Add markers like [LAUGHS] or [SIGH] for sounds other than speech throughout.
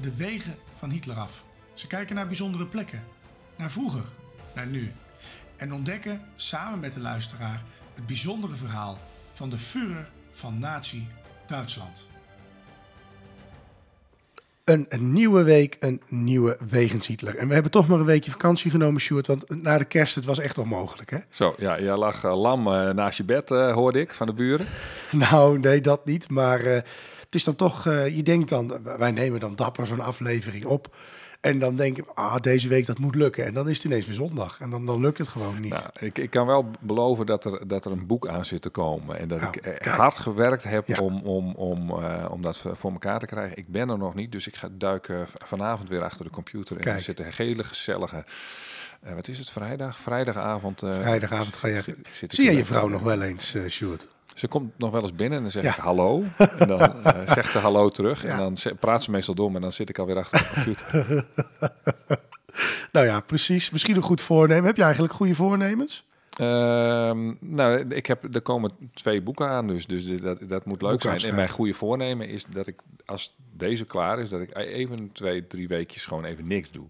de wegen van Hitler af. Ze kijken naar bijzondere plekken, naar vroeger, naar nu. En ontdekken samen met de luisteraar het bijzondere verhaal van de Führer van Nazi Duitsland. Een, een nieuwe week, een nieuwe Wegens Hitler. En we hebben toch maar een weekje vakantie genomen, Sjoerd. Want na de kerst, het was echt onmogelijk, hè? Zo, ja, jij lag eh, lam eh, naast je bed, eh, hoorde ik, van de buren. [LAUGHS] Nou, nee, dat niet. Maar eh, het is dan toch, eh, je denkt dan, wij nemen dan dapper zo'n aflevering op. En dan denk ik, ah, deze week dat moet lukken. En dan is het ineens weer zondag. En dan, dan lukt het gewoon niet. Nou, ik, ik kan wel beloven dat er, dat er een boek aan zit te komen. En dat Nou, ik eh, kijk. hard gewerkt heb Ja. om, om, om, eh, om dat voor elkaar te krijgen. Ik ben er nog niet, dus ik ga duiken vanavond weer achter de computer. En Kijk. er zitten hele gezellige... wat is het, vrijdag? Vrijdagavond. Vrijdagavond ga je... Zie je hier. vrouw nog wel eens, Sjoerd? Ze komt nog wel eens binnen en dan zeg Ja. ik hallo. En dan [LAUGHS] eh, zegt ze hallo terug. Ja. En dan praat ze meestal door, en dan zit ik alweer achter de computer. [LAUGHS] Nou ja, precies. Misschien een goed voornemen. Heb je eigenlijk goede voornemens? Ehm, nou, ik heb, er komen twee boeken aan, dus, dus dat, dat moet leuk zijn. En mijn goede voornemen is dat ik, als deze klaar is, dat ik even twee, drie weekjes gewoon even niks doe.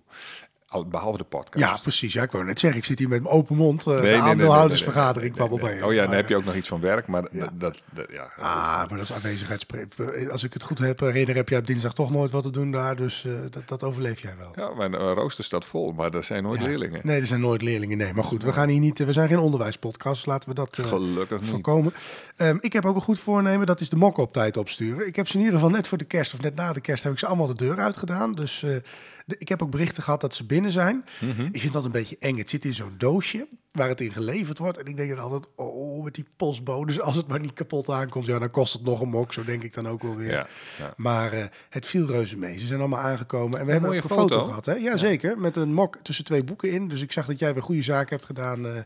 Al, behalve de podcast. Ja, precies. Ja, ik wou net zeggen, ik zit hier met mijn open mond. eh Nee, de nee, aandeelhoudersvergadering nee. Oh ja, dan Maar, heb je ook nog iets van werk, maar Ja. dat, dat, ja. Ah, dat- maar dat is aanwezigheidspreek. Als ik het goed heb, herinner, heb jij op dinsdag toch nooit wat te doen daar. Dus eh, dat, dat overleef jij wel. ja, mijn eh, rooster staat vol, maar er zijn nooit Ja. leerlingen. Nee, er zijn nooit leerlingen. Nee, maar goed, we gaan hier niet. We zijn geen onderwijspodcast. Laten we dat eh, Gelukkig voorkomen. Ehm, ik heb ook een goed voornemen. Dat is de mokken op tijd opsturen. Ik heb ze in ieder geval net voor de kerst of net na de kerst heb ik ze allemaal de deur uitgedaan. Dus eh, ik heb ook berichten gehad dat ze binnen zijn. Mhm. Ik vind dat een beetje eng. Het zit in zo'n doosje waar het in geleverd wordt. En ik denk dan altijd, oh, met die postbodes, als het maar niet kapot aankomt, ja, dan kost het nog een mok. Zo denk ik dan ook wel weer. Ja, ja. Maar eh, het viel reuze mee. Ze zijn allemaal aangekomen. En we hebben ook een foto, foto. gehad. Hè? Ja, zeker. Met een mok tussen twee boeken in. Dus ik zag dat jij weer goede zaken hebt gedaan eh, eh,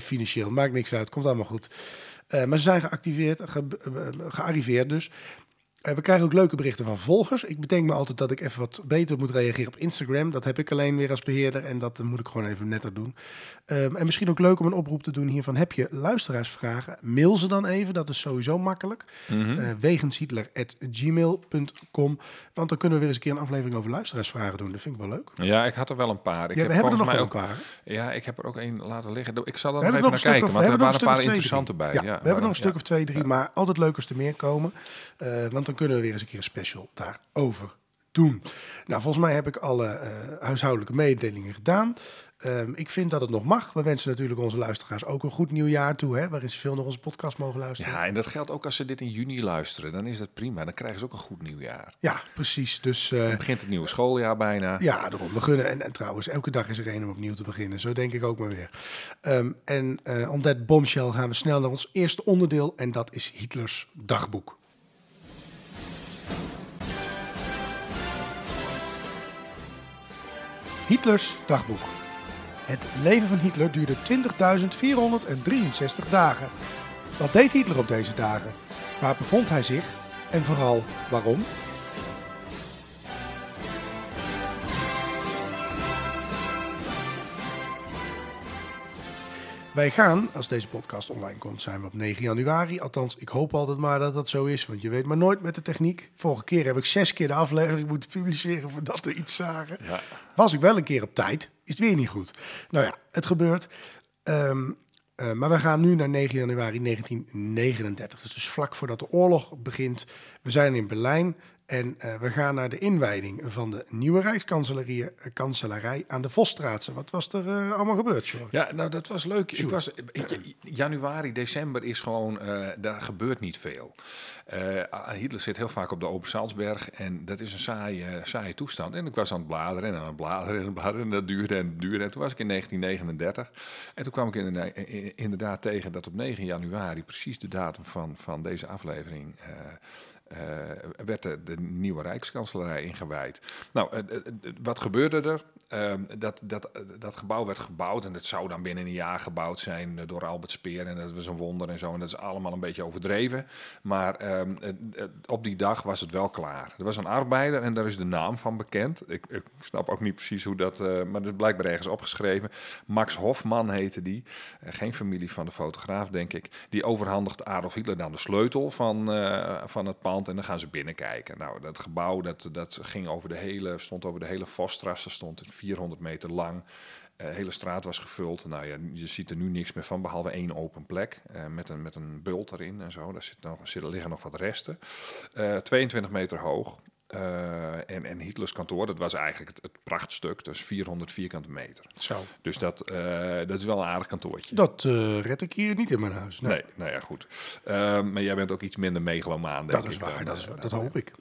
financieel. Maakt niks uit. Komt allemaal goed. Maar ze zijn geactiveerd, ge gearriveerd dus. Eh, we krijgen ook leuke berichten van volgers. Ik bedenk me altijd dat ik even wat beter moet reageren op Instagram. Dat heb ik alleen weer als beheerder en dat eh, moet ik gewoon even netter doen. Ehm, en misschien ook leuk om een oproep te doen hiervan. Heb je luisteraarsvragen? Mail ze dan even. Dat is sowieso makkelijk. Eh, wegenshitler.gmail.com. Want dan kunnen we weer eens een keer een aflevering over luisteraarsvragen doen. Dat vind ik wel leuk. ja, ik had er wel een paar. Ik ja, heb we hebben er nog wel een paar. hè? Ja, ik heb er ook één laten liggen. Ik zal er nog even nog naar kijken, of, want we er waren een paar twee, interessante drie. bij. Ja, we hebben nog een stuk of twee, drie, maar altijd leuk als er meer komen. Want dan kunnen we weer eens een keer een special daarover doen. Nou, volgens mij heb ik alle eh, huishoudelijke mededelingen gedaan. Ehm, ik vind dat het nog mag. We wensen natuurlijk onze luisteraars ook een goed nieuwjaar toe, hè, waarin ze veel nog onze podcast mogen luisteren. Ja, en dat geldt ook als ze dit in juni luisteren. Dan is dat prima. Dan krijgen ze ook een goed nieuwjaar. Ja, precies. Dus eh, Dan begint het nieuwe schooljaar bijna. Ja, daarom. We gunnen. En, en trouwens, elke dag is er een om opnieuw te beginnen. Zo denk ik ook maar weer. Ehm, en eh om dat bombshell gaan we snel naar ons eerste onderdeel. En dat is Hitlers dagboek. Hitlers dagboek. Het leven van Hitler duurde 20.463 dagen. Wat deed Hitler op deze dagen? Waar bevond hij zich? En vooral waarom? Wij gaan, als deze podcast online komt, zijn we op 9 januari. Althans, ik hoop altijd maar dat dat zo is, want je weet maar nooit met de techniek. Vorige keer heb ik zes keer de aflevering moeten publiceren voordat we iets zagen. Ja. Was ik wel een keer op tijd, is het weer niet goed. Nou ja, het gebeurt. Ehm, eh, maar we gaan nu naar 9 januari 1939. Dus, dus vlak voordat de oorlog begint. We zijn in Berlijn En eh, we gaan naar de inwijding van de nieuwe Rijkskanselarij eh, aan de Vosstraatse. Wat was er eh, allemaal gebeurd, George? Ja, nou dat was leuk. Ik was, januari, december is gewoon, daar gebeurt niet veel. Hitler zit heel vaak op de Open Salzberg en dat is een saaie, saaie toestand. En ik was aan het bladeren en aan het bladeren en aan het bladeren en dat duurde en duurde. En toen was ik in 1939 en toen kwam ik inderdaad, inderdaad tegen dat op 9 januari, precies de datum van, van deze aflevering... eh, werd de, nieuwe Rijkskanselarij ingewijd. Nou, eh, eh, wat gebeurde er? Ehm, dat, dat, dat gebouw werd gebouwd en dat zou dan binnen een jaar gebouwd zijn door Albert Speer. En dat was een wonder en zo. En dat is allemaal een beetje overdreven. Maar ehm, eh, eh, op die dag was het wel klaar. Er was een arbeider en daar is de naam van bekend. Ik, ik snap ook niet precies hoe dat, maar dat is blijkbaar ergens opgeschreven. Max Hofman heette die. Geen familie van de fotograaf, denk ik. Die overhandigt Adolf Hitler dan de sleutel van, van het pand en dan gaan ze binnenkijken. Nou, dat gebouw dat, dat ging over de hele, stond over de hele Vosstrasse, stond 400 meter lang. Eh, De hele straat was gevuld. Nou ja, je ziet er nu niks meer van, behalve één open plek eh, met, een, met een bult erin en zo. Daar zit nog, liggen nog wat resten. Eh, 22 meter hoog. Eh, en, en Hitlers kantoor, dat was eigenlijk het, het prachtstuk, dus 400 vierkante meter. Zo. Dus dat, eh, dat is wel een aardig kantoortje. Dat eh, red ik hier niet in mijn huis. Nee, Nee, nou ja, goed. Maar jij bent ook iets minder megalomaan, denk dat is ik, waar. dan, Dat, is, waar, dat hoop ik.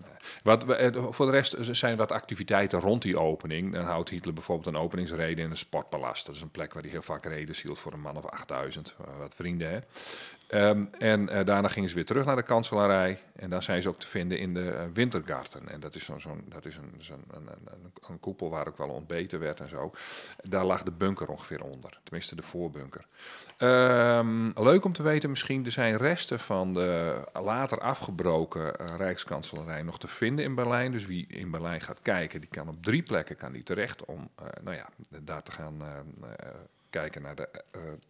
Wat, we- voor de rest zijn wat activiteiten rond die opening. Dan houdt Hitler bijvoorbeeld een openingsreden in een sportpalast. Dat is een plek waar hij heel vaak reden hield voor een man of 8000. eh, wat vrienden, hè. Ehm, en eh, daarna gingen ze weer terug naar de kanselarij. En daar zijn ze ook te vinden in de eh, Wintergarten. En dat is, dat is een, een, een, koepel waar ook wel ontbeten werd en zo. Daar lag de bunker ongeveer onder. Tenminste, de voorbunker. Ehm, leuk om te weten misschien, er zijn resten van de later afgebroken Rijkskanselarij nog te vinden in Berlijn. Dus wie in Berlijn gaat kijken, die kan op drie plekken kan die terecht om eh, nou ja, daar te gaan eh, eh, kijken naar de,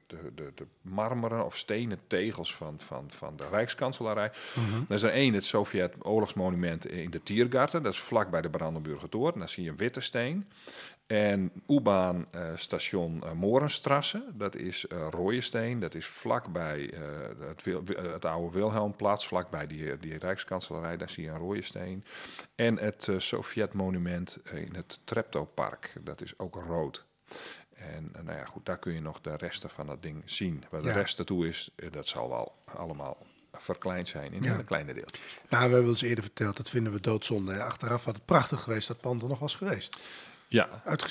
de, de, de marmeren of stenen tegels van, van, van de Rijkskanselarij. Er is er één, het Sovjet-oorlogsmonument in de Tiergarten. Dat is vlak bij de Brandenburger Tor. Daar zie je een witte steen. En U-baan eh, station eh, Morenstrasse, dat is eh rode steen. Dat is vlakbij eh, het, Wil- eh, het oude Wilhelmplatz, vlakbij die, die Rijkskanselarij. Daar zie je een rode steen. En het eh, Sovjet-monument in het Treptow-park, dat is ook rood. En eh, nou ja, goed, daar kun je nog de resten van dat ding zien. Waar de Ja. rest ertoe is, eh, dat zal wel allemaal verkleind zijn in Ja. hele kleine deeltjes. Nou, we hebben ons eerder verteld, dat vinden we doodzonde. Achteraf had het prachtig geweest dat pand er nog was geweest. Ja, Uit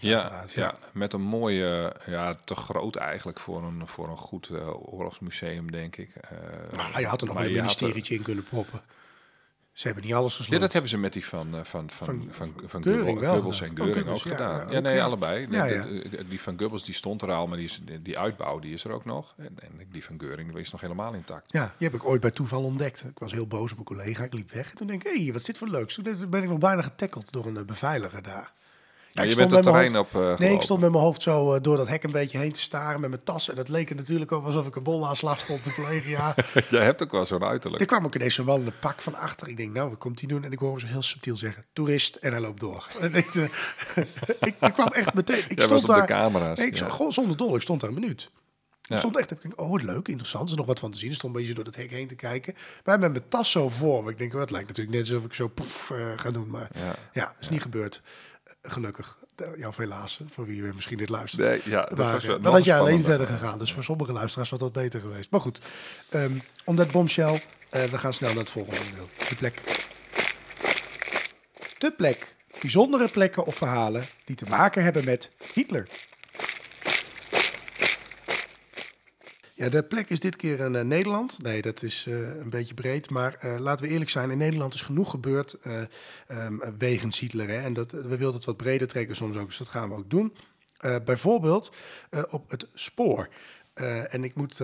Ja, uiteraard. ja, met een mooie, ja, te groot eigenlijk voor een, voor een goed eh, oorlogsmuseum, denk ik. Eh, Maar je had er nog een er- ministerietje in kunnen proppen. Ze hebben niet alles Ja, gesloten. dat hebben ze met die van, eh, van, van, Van- van, Goebbels- en Geuring ook ja, gedaan. ja, Ja, nee, ja. allebei. Ja, Die- ja. van Goebbels die stond er al, maar die, is, die uitbouw die is er ook nog. En, die van Geuring is nog helemaal intact. Ja, die heb ik ooit bij toeval ontdekt. Ik was heel boos op een collega. Ik liep weg. En toen denk ik, hé, hey, wat is dit voor leuks? Toen ben ik nog bijna getackeld door een eh, beveiliger daar. Ja, je bent het terrein op eh, Nee, ik stond met mijn hoofd zo eh, door dat hek een beetje heen te staren met mijn tas. En dat leek er natuurlijk ook alsof ik een bolaanslag stond te plegen. Ja. [LAUGHS] Jij hebt ook wel zo'n uiterlijk. er kwam ook ineens zo'n man in pak van achter. Ik denk, nou, wat komt hij doen? En ik hoor hem zo heel subtiel zeggen, toerist. En hij loopt door. [LAUGHS] En ik, eh, [LAUGHS] ik, ik kwam echt meteen... Ik Jij stond op de daar, camera's. Nee, ik ja. gewoon zonder dol. Ik stond daar een minuut. Ja. Ik stond echt, ik denk, oh wat leuk, interessant. Er is nog wat van te zien. Ik stond een beetje door dat hek heen te kijken. Maar met mijn tas zo voor me. Ik denk, wat lijkt natuurlijk net alsof ik zo poef ga doen. Maar Ja. ja, is niet gebeurd. Eh, Gelukkig. Eh, Ja, of helaas, voor wie weer misschien dit luistert. Nee, ja, dat Maar, was eh, wel dan had jij alleen verder gegaan. Dus voor sommige luisteraars was dat beter geweest. Maar goed, ehm, om dat bombshell, eh, we gaan snel naar het volgende onderdeel. De plek. De plek. Bijzondere plekken of verhalen die te maken hebben met Hitler. Ja, de plek is dit keer in eh, Nederland. Nee, dat is eh, een beetje breed. Maar eh, laten we eerlijk zijn, in Nederland is genoeg gebeurd ehm, wegens Hitler. Hè? En dat, we wilden het wat breder trekken soms ook, dus dat gaan we ook doen. Bijvoorbeeld op het spoor. En ik moet,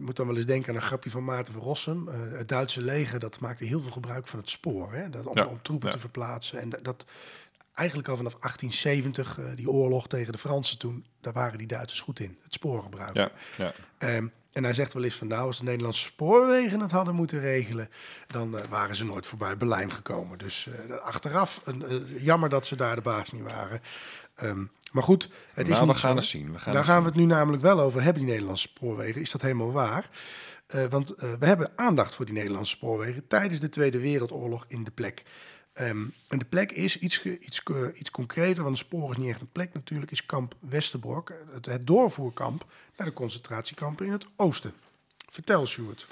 moet dan wel eens denken aan een grapje van Maarten van Rossum. Het Duitse leger dat maakte heel veel gebruik van het spoor. Hè? Dat, om, Ja, om troepen ja. te verplaatsen. En dat, dat eigenlijk al vanaf 1870, eh, die oorlog tegen de Fransen toen, daar waren die Duitsers goed in. Het spoor gebruiken. Ja, ja. En hij zegt wel eens van nou, als de Nederlandse spoorwegen het hadden moeten regelen, dan eh, waren ze nooit voorbij Berlijn gekomen. Dus eh, achteraf, een, eh, jammer dat ze daar de baas niet waren. Ehm, Maar goed, het is Nou, niet we gaan zo. het zien. We gaan Daar gaan we het nu namelijk wel over hebben, die Nederlandse spoorwegen. Is dat helemaal waar? Want we hebben aandacht voor die Nederlandse spoorwegen tijdens de Tweede Wereldoorlog in de plek. Ehm, en de plek is iets, iets, iets concreter, want de spoor is niet echt een plek natuurlijk, is kamp Westerbork, het, het doorvoerkamp naar de concentratiekampen in het oosten. Vertel, Stuart.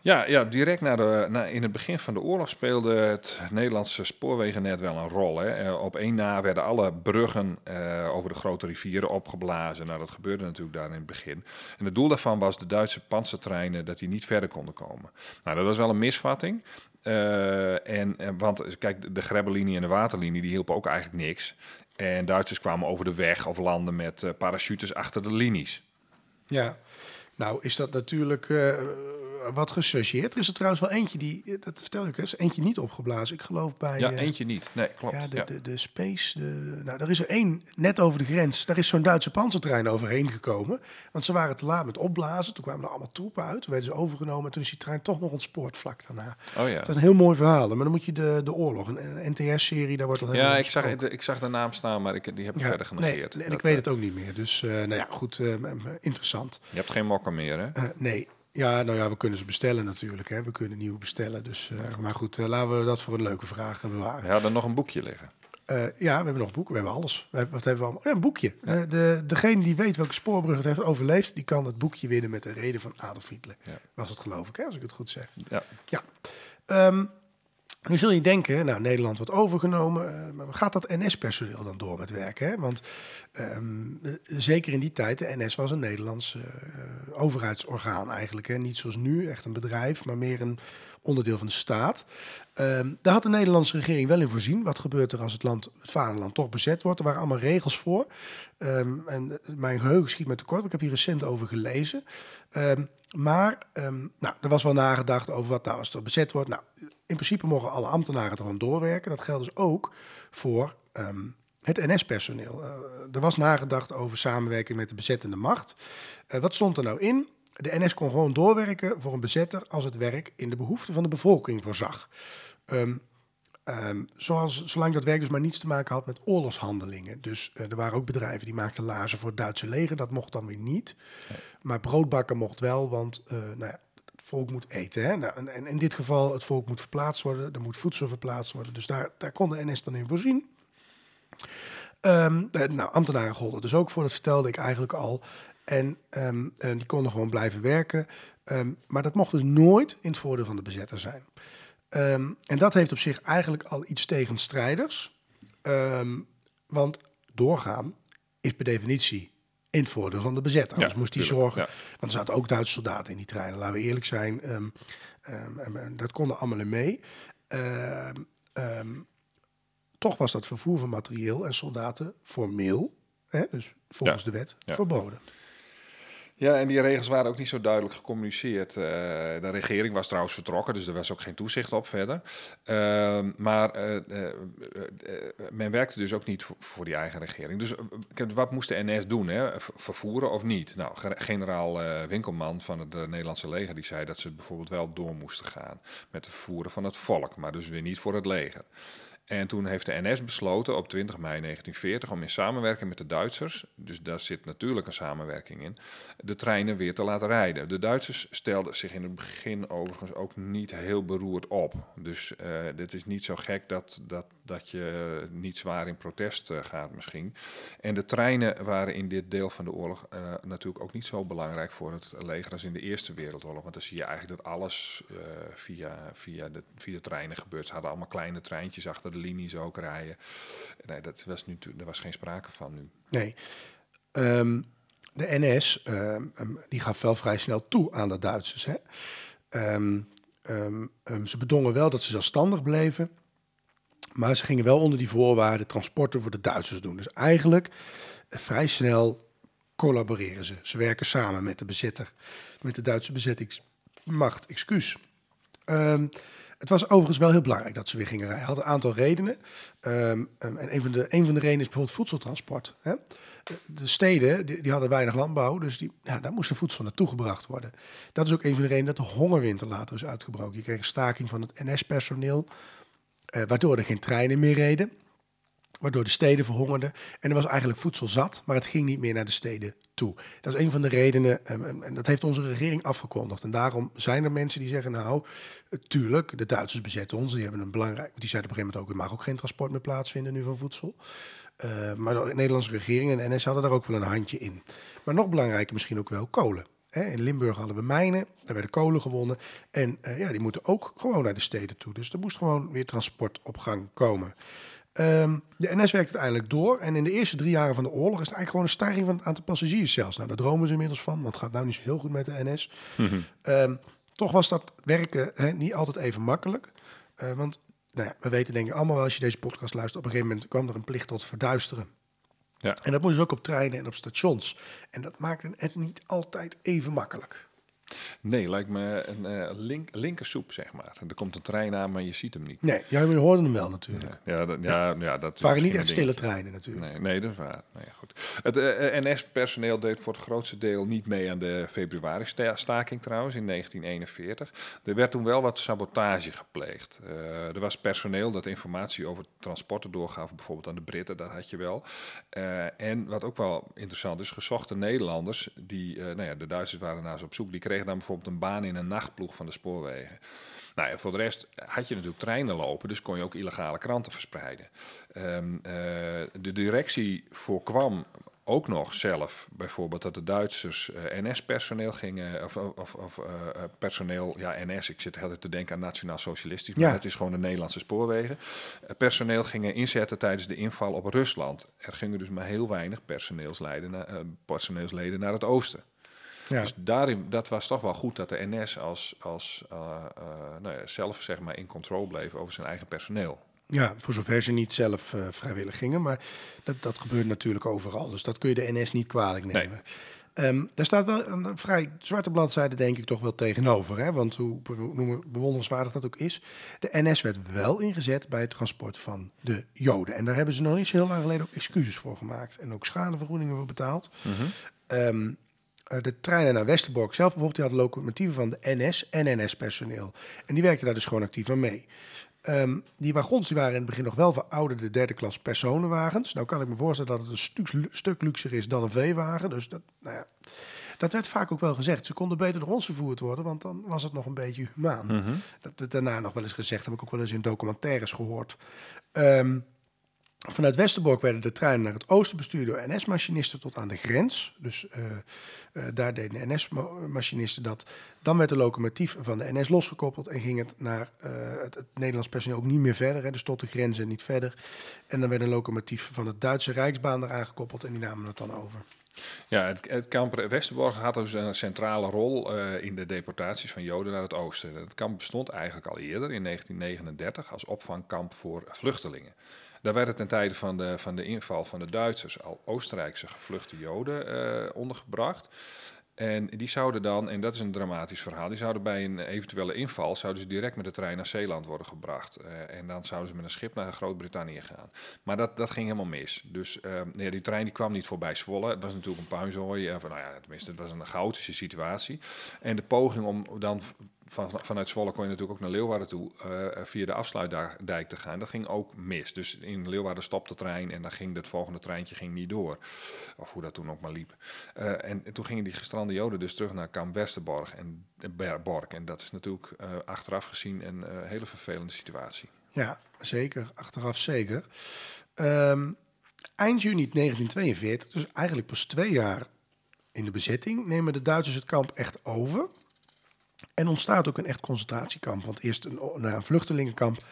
Ja, ja direct na de, na, in het begin van de oorlog speelde het Nederlandse spoorwegennet wel een rol. Hè. Eh, Op één na werden alle bruggen eh, over de grote rivieren opgeblazen. Nou, dat gebeurde natuurlijk daar in het begin. En het doel daarvan was de Duitse panzertreinen dat die niet verder konden komen. Nou, dat was wel een misvatting. Eh, en, en, want kijk, de Grebbelinie en de Waterlinie die hielpen ook eigenlijk niks. En Duitsers kwamen over de weg of landen met eh, parachutes achter de linies. Ja, nou is dat natuurlijk eh, wat gechargeerd. Er is er trouwens wel eentje die, dat vertel ik eens, eentje niet opgeblazen. Ik geloof bij... Ja, eh, eentje niet. Nee, klopt. Ja, de, ja. De, de Space. De, nou, er is er één net over de grens. Daar is zo'n Duitse panzertrein overheen gekomen. Want ze waren te laat met opblazen. Toen kwamen er allemaal troepen uit. Toen werden ze overgenomen. En toen is die trein toch nog ontspoord vlak daarna. Oh ja. Dat is een heel mooi verhaal. Maar dan moet je de, de oorlog, een, NTR-serie, daar wordt helemaal Ja, ik zag, ik zag de naam staan, maar ik, die heb ik Ja, verder nee, genegeerd. en Dat, ik weet eh, het ook niet meer. Dus, eh, nou ja, goed, eh, interessant. Je hebt geen mokken meer, hè? Eh, nee. Ja, nou ja, we kunnen ze bestellen natuurlijk. Hè. We kunnen nieuwe bestellen. Dus, eh, Maar goed, eh, laten we dat voor een leuke vraag bewaren. We hadden nog een boekje liggen. Eh, ja, we hebben nog boeken. We hebben alles. We hebben, wat hebben we allemaal? Ja, een boekje. De, degene die weet welke spoorbrug het heeft overleefd, die kan het boekje winnen met de reden van Adolf Hitler. Ja. Was het geloof ik, hè, als ik het goed zeg. Ja. Ja. Ehm, nu zul je denken, nou, Nederland wordt overgenomen. eh, maar gaat dat NS-personeel dan door met werken? Hè? Want ehm, eh, zeker in die tijd, de NS was een Nederlands eh, overheidsorgaan eigenlijk. Hè? Niet zoals nu, echt een bedrijf, maar meer een onderdeel van de staat. Ehm, daar had de Nederlandse regering wel in voorzien. Wat gebeurt er als het, land, het vaderland toch bezet wordt? Er waren allemaal regels voor. Ehm, en eh, mijn geheugen schiet me tekort. Ik heb hier recent over gelezen. Ehm, maar nou, er was wel nagedacht over wat nou als het bezet wordt. Nou, in principe mogen alle ambtenaren er gewoon doorwerken. Dat geldt dus ook voor het NS-personeel. Eh, er was nagedacht over samenwerking met de bezettende macht. Eh, wat stond er nou in? De NS kon gewoon doorwerken voor een bezetter als het werk in de behoeften van de bevolking voorzag. Ehm, ehm, zoals, zolang dat werk dus maar niets te maken had met oorlogshandelingen. Dus eh, er waren ook bedrijven die maakten laarzen voor het Duitse leger. Dat mocht dan weer niet. Maar broodbakken mocht wel, want eh, nou ja, het volk moet eten. Hè? Nou, en, en in dit geval, het volk moet verplaatst worden. Er moet voedsel verplaatst worden. Dus daar, daar kon de NS dan in voorzien. Ehm, eh, nou, ambtenaren golden dus ook voor, dat vertelde ik eigenlijk al. En die konden gewoon blijven werken. Maar dat mocht dus nooit in het voordeel van de bezetter zijn. Ehm, en dat heeft op zich eigenlijk al iets tegenstrijders. Ehm, want doorgaan is per definitie in het voordeel van de bezetter. Anders moest hij zorgen. ja. Want er zaten ook Duitse soldaten in die treinen, laten we eerlijk zijn. Ehm, dat konden allemaal mee. Toch was dat vervoer van materieel en soldaten formeel, hè, dus volgens de wet, ja. verboden. Ja, en die regels waren ook niet zo duidelijk gecommuniceerd. Eh, de regering was trouwens vertrokken, dus er was ook geen toezicht op verder. Ehm, maar eh, eh, men werkte dus ook niet voor, die eigen regering. Dus wat moest de NS doen? Hè? Vervoeren of niet? Nou, ge- generaal Winkelman van het Nederlandse leger die zei dat ze bijvoorbeeld wel door moesten gaan met het vervoeren van het volk, maar dus weer niet voor het leger. En toen heeft de NS besloten op 20 mei 1940 om in samenwerking met de Duitsers, dus daar zit natuurlijk een samenwerking in, de treinen weer te laten rijden. De Duitsers stelden zich in het begin overigens ook niet heel beroerd op. Dus eh dit is niet zo gek dat, dat, dat je niet zwaar in protest eh, gaat misschien. En de treinen waren in dit deel van de oorlog eh, natuurlijk ook niet zo belangrijk voor het leger als in de Eerste Wereldoorlog. Want dan zie je eigenlijk dat alles eh, via, via, de, via de treinen gebeurt. Ze hadden allemaal kleine treintjes achter de linies ook rijden. Nee, dat was nu, er was geen sprake van nu. Nee. Ehm, de NS ehm, ehm, die gaf wel vrij snel toe aan de Duitsers. Hè? Ze bedongen wel dat ze zelfstandig bleven. Maar ze gingen wel onder die voorwaarden transporten voor de Duitsers doen. Dus eigenlijk eh, vrij snel collaboreren ze. Ze werken samen met de bezetter, met de Duitse bezettingsmacht. Excuus. Ehm, het was overigens wel heel belangrijk dat ze weer gingen rijden. Had een aantal redenen. Ehm, ehm, en een van, de, een van de redenen is bijvoorbeeld voedseltransport. Hè? De- De steden die, hadden weinig landbouw, dus die, ja, daar moest de voedsel naartoe gebracht worden. Dat is ook een van de redenen dat de hongerwinter later is uitgebroken. Je kreeg staking van het NS-personeel, eh, waardoor er geen treinen meer reden. Waardoor de steden verhongerden. En er was eigenlijk voedsel zat, maar het ging niet meer naar de steden toe. Dat is een van de redenen, ehm, en, en dat heeft onze regering afgekondigd. En daarom zijn er mensen die zeggen, nou, eh, tuurlijk, de Duitsers bezetten ons. Die hebben een belangrijk, die zeiden op een gegeven moment ook, er mag ook geen transport meer plaatsvinden nu van voedsel. Uh, maar de Nederlandse regering en de NS hadden daar ook wel een handje in. Maar nog belangrijker misschien ook wel kolen. In Limburg hadden we mijnen, daar werden kolen gewonnen. En uh, ja, die moeten ook gewoon naar de steden toe. Dus er moest gewoon weer transport op gang komen. Um, de NS werkt uiteindelijk door. En in de eerste drie jaren van de oorlog is het eigenlijk gewoon een stijging van het aantal passagiers zelfs. Nou, daar dromen ze inmiddels van, want het gaat nou niet zo heel goed met de NS. Mm um, toch was dat werken niet altijd even makkelijk. Uh, want nou ja, we weten denk ik allemaal wel, als je deze podcast luistert, op een gegeven moment kwam er een plicht tot verduisteren. Ja. En dat moest ook op treinen en op stations. En dat maakte het niet altijd even makkelijk. Nee, lijkt me een uh, link, linkersoep, zeg maar. Er komt een trein aan, maar je ziet hem niet. Nee, ja, we hoorden hem wel natuurlijk. Ja, ja, dat, ja, ja. dat het waren niet echt stille treinen natuurlijk. Nee, nee dat is waar. Nee, goed. Het uh, eh, NS-personeel deed voor het grootste deel niet mee aan de februari-staking trouwens, in 1941. Er werd toen wel wat sabotage gepleegd. Uh, er was personeel dat informatie over transporten doorgaf, bijvoorbeeld aan de Britten, dat had je wel. en wat ook wel interessant is, gezochte Nederlanders, die, nou ja, de Duitsers waren naar ze op zoek, die kregen dan bijvoorbeeld een baan in een nachtploeg van de spoorwegen. Nou, voor de rest had je natuurlijk treinen lopen, dus kon je ook illegale kranten verspreiden. Um, uh, de directie voorkwam ook nog zelf, bijvoorbeeld dat de Duitsers uh, NS-personeel gingen, of, of, of uh, personeel, ja, NS, ik zit altijd te denken aan Nationaal Socialistisch, maar ja. het is gewoon de Nederlandse spoorwegen. personeel gingen inzetten tijdens de inval op Rusland. Er gingen dus maar heel weinig personeelsleden, na, personeelsleden naar het oosten. Ja. Dus daarin, dat was toch wel goed dat de NS als, als uh, uh, nou ja, zelf zeg maar in controle bleef over zijn eigen personeel. Ja, voor zover ze niet zelf uh, vrijwillig gingen, maar dat, dat gebeurt natuurlijk overal. Dus dat kun je de NS niet kwalijk nemen. Nee. Um, daar staat wel een vrij zwarte bladzijde, denk ik, toch wel tegenover. Hè? Want hoe bewonderenswaardig dat ook is, de NS werd wel ingezet bij het transport van de Joden. En daar hebben ze nog niet zo heel lang geleden ook excuses voor gemaakt. En ook schadevergoedingen voor betaald. Mm -hmm. um, uh, de treinen naar Westerbork zelf bijvoorbeeld, die hadden locomotieven van de NS en NS-personeel. En die werkten daar dus gewoon actief aan mee. Um, die wagons die waren in het begin nog wel verouderde derde klas personenwagens. Nou kan ik me voorstellen dat het een stuk, stuk luxer is dan een veewagen. Dus dat, nou ja, dat werd vaak ook wel gezegd. Ze konden beter door ons vervoerd worden, want dan was het nog een beetje humaan. Mm -hmm. Dat werd daarna nog wel eens gezegd, heb ik ook wel eens in documentaires gehoord. Um, Vanuit Westerbork werden de treinen naar het oosten bestuurd door NS-machinisten tot aan de grens. Dus uh, uh, daar deden de NS-machinisten dat. Dan werd de locomotief van de NS losgekoppeld en ging het naar uh, het, Nederlands personeel ook niet meer verder. Hè, dus tot de grens en niet verder. En dan werd een locomotief van de Duitse Rijksbaan eraan gekoppeld en die namen het dan over. Ja, het, kamp Westerbork had dus een centrale rol in de deportaties van Joden naar het oosten. Het kamp bestond eigenlijk al eerder, in 1939, als opvangkamp voor vluchtelingen. Daar werden ten tijde van de, van de inval van de Duitsers al Oostenrijkse gevluchte Joden uh, ondergebracht. En die zouden dan, en dat is een dramatisch verhaal, die zouden bij een eventuele inval zouden ze direct met de trein naar Zeeland worden gebracht. Uh, en dan zouden ze met een schip naar Groot-Brittannië gaan. Maar dat, dat ging helemaal mis. Dus uh, die trein die kwam niet voorbij Zwolle. Het was natuurlijk een puinzooi. Van, nou ja, tenminste, het was een chaotische situatie. En de poging om dan van, vanuit Zwolle kon je natuurlijk ook naar Leeuwarden toe uh, via de afsluitdijk te gaan. Dat ging ook mis. Dus in Leeuwarden stopte de trein en dan ging het volgende treintje ging niet door. Of hoe dat toen ook maar liep. Uh, en, en, toen gingen die gestrande Joden dus terug naar Kamp Westerborg en Bork. En dat is natuurlijk achteraf gezien een hele vervelende situatie. Ja, zeker. Achteraf zeker. Um, eind juni 1942, dus eigenlijk pas twee jaar in de bezetting, nemen de Duitsers het kamp echt over. En ontstaat ook een echt concentratiekamp. Want eerst een, nou, een vluchtelingenkamp.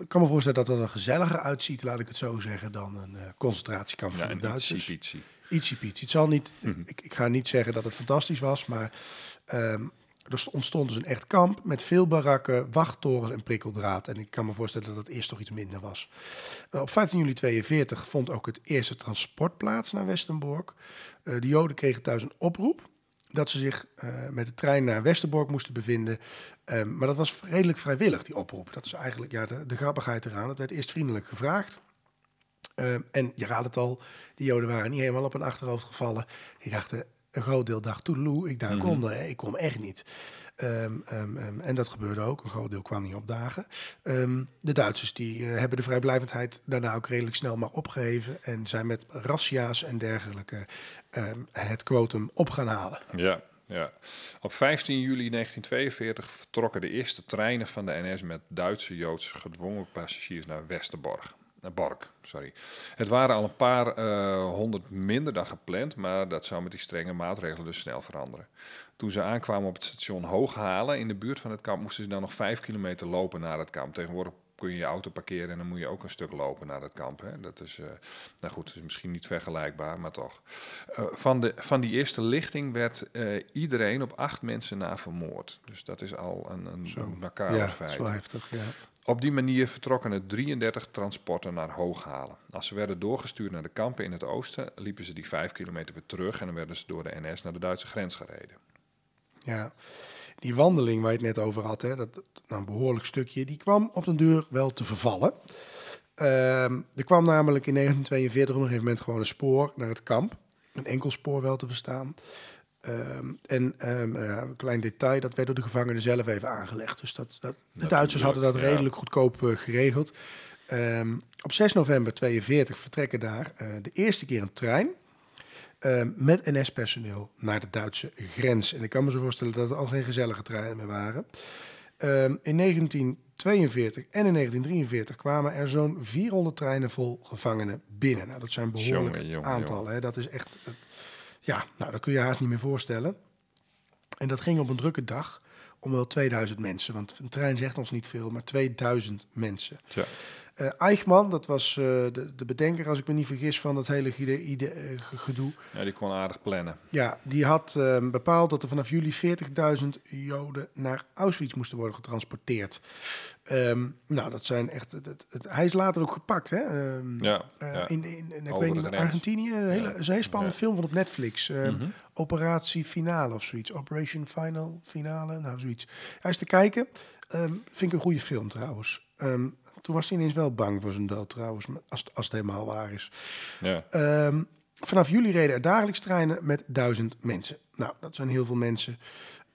Ik kan me voorstellen dat dat er gezelliger uitziet, laat ik het zo zeggen, dan een uh, concentratiekamp ja, van de Duitsers. Het zal niet, mm -hmm. ik, ik, ga niet zeggen dat het fantastisch was, maar um, er ontstond dus een echt kamp met veel barakken, wachttorens en prikkeldraad. En ik kan me voorstellen dat dat eerst toch iets minder was. Uh, op 15 juli 42 vond ook het eerste transport plaats naar Westenbork. Uh, de Joden kregen thuis een oproep dat ze zich uh, met de trein naar Westerbork moesten bevinden. Um, maar dat was redelijk vrijwillig, die oproep. Dat is eigenlijk ja, de, de grappigheid eraan. Het werd eerst vriendelijk gevraagd. Um, en je raadt het al, die Joden waren niet helemaal op hun achterhoofd gevallen. Die dachten, een groot deel dacht, toedeloe, ik duik mm -hmm. onder, ik kom echt niet. Ehm, ehm, ehm, en dat gebeurde ook. Een groot deel kwam niet opdagen. Ehm, de Duitsers die, eh, hebben de vrijblijvendheid daarna ook redelijk snel maar opgeheven. En zijn met razzia's en dergelijke het quotum op gaan halen. Ja, ja. Op 15 juli 1942 vertrokken de eerste treinen van de NS met Duitse Joodse gedwongen passagiers naar Westerbork. Bork, sorry. Het waren al een paar eh, honderd minder dan gepland, maar dat zou met die strenge maatregelen dus snel veranderen. Toen ze aankwamen op het station Hooghalen in de buurt van het kamp, moesten ze dan nog vijf kilometer lopen naar het kamp. Tegenwoordig kun je je auto parkeren en dan moet je ook een stuk lopen naar het kamp. Hè. Dat is, eh, nou goed, is misschien niet vergelijkbaar, maar toch. Eh, van, de, van die eerste lichting werd eh, iedereen op acht mensen na vermoord. Dus dat is al een, een Zo. ja, feit. zo heftig. Ja. Op die manier vertrokken er 33 transporten naar Hooghalen. Als ze werden doorgestuurd naar de kampen in het oosten, liepen ze die vijf kilometer weer terug en dan werden ze door de NS naar de Duitse grens gereden. Ja, die wandeling waar je het net over had, hè, dat, nou, een behoorlijk stukje, die kwam op den duur wel te vervallen. Ehm, er kwam namelijk in 1942 op een gegeven moment gewoon een spoor naar het kamp. Een enkel spoor wel te verstaan. Ehm, en ehm, ja, een klein detail, dat werd door de gevangenen zelf even aangelegd. Dus dat, dat, de Duitsers hadden dat ja. redelijk goedkoop eh, geregeld. Op 6 november 42 vertrekken daar eh, de eerste keer een trein ehm, met NS-personeel naar de Duitse grens. En ik kan me zo voorstellen dat het al geen gezellige treinen meer waren. Ehm, in 1942 en in 1943 kwamen er zo'n 400 treinen vol gevangenen binnen. Nou, dat zijn behoorlijke Jongen, aantallen. Hè? Dat is echt, het, ja, nou, dat kun je haast niet meer voorstellen. En dat ging op een drukke dag om wel 2000 mensen. Want een trein zegt ons niet veel, maar 2000 mensen. Tja. Eh, Eichmann, dat was eh, de, de bedenker, als ik me niet vergis, van dat hele gide- eh, ge- gedoe. Ja, die kon aardig plannen. Ja, die had ehm, bepaald dat er vanaf juli 40.000 Joden naar Auschwitz moesten worden getransporteerd. Ehm, nou, dat zijn echt. Het, het, het- hij is later ook gepakt, hè? Ehm, Ja, ja. in, in, in- ik Over weet de niet, grens. Argentinië. Een hele, Ja. een spannende film van op Netflix. Mhm. Operatie Finale of zoiets. Operation Final Finale, nou zoiets. Hij is te kijken. Vind ik een goede film trouwens. Ehm, toen was hij ineens wel bang voor zijn dood trouwens, als, als het helemaal waar is. Ja. Ehm, vanaf juli reden er dagelijks treinen met duizend mensen. Nou, dat zijn heel veel mensen.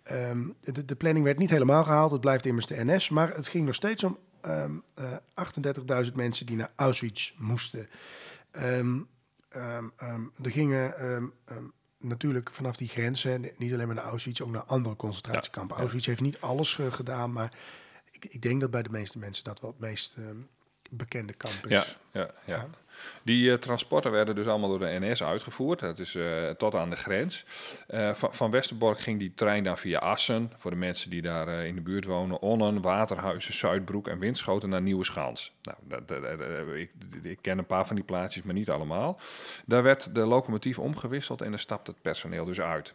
Ehm, de, de planning werd niet helemaal gehaald. Het blijft immers de NS. Maar het ging nog steeds om ehm eh 38.000 mensen die naar Auschwitz moesten. Er gingen natuurlijk vanaf die grenzen, niet alleen maar naar Auschwitz, ook naar andere concentratiekampen. Ja, ja. Auschwitz heeft niet alles eh, gedaan, maar ik, ik denk dat bij de meeste mensen dat wel het meest ehm, bekende kamp is. Ja, ja, ja. Ja. Die eh, transporten werden dus allemaal door de NS uitgevoerd. Dat is eh, tot aan de grens. Eh, van, van Westerbork ging die trein dan via Assen, voor de mensen die daar in de buurt wonen, Onnen, Waterhuizen, Zuidbroek en Winschoten naar Nieuweschans. Nou, dat, dat- dat- dat- ik, ik ken een paar van die plaatsjes, maar niet allemaal. Daar werd de locomotief omgewisseld en er stapte het personeel dus uit.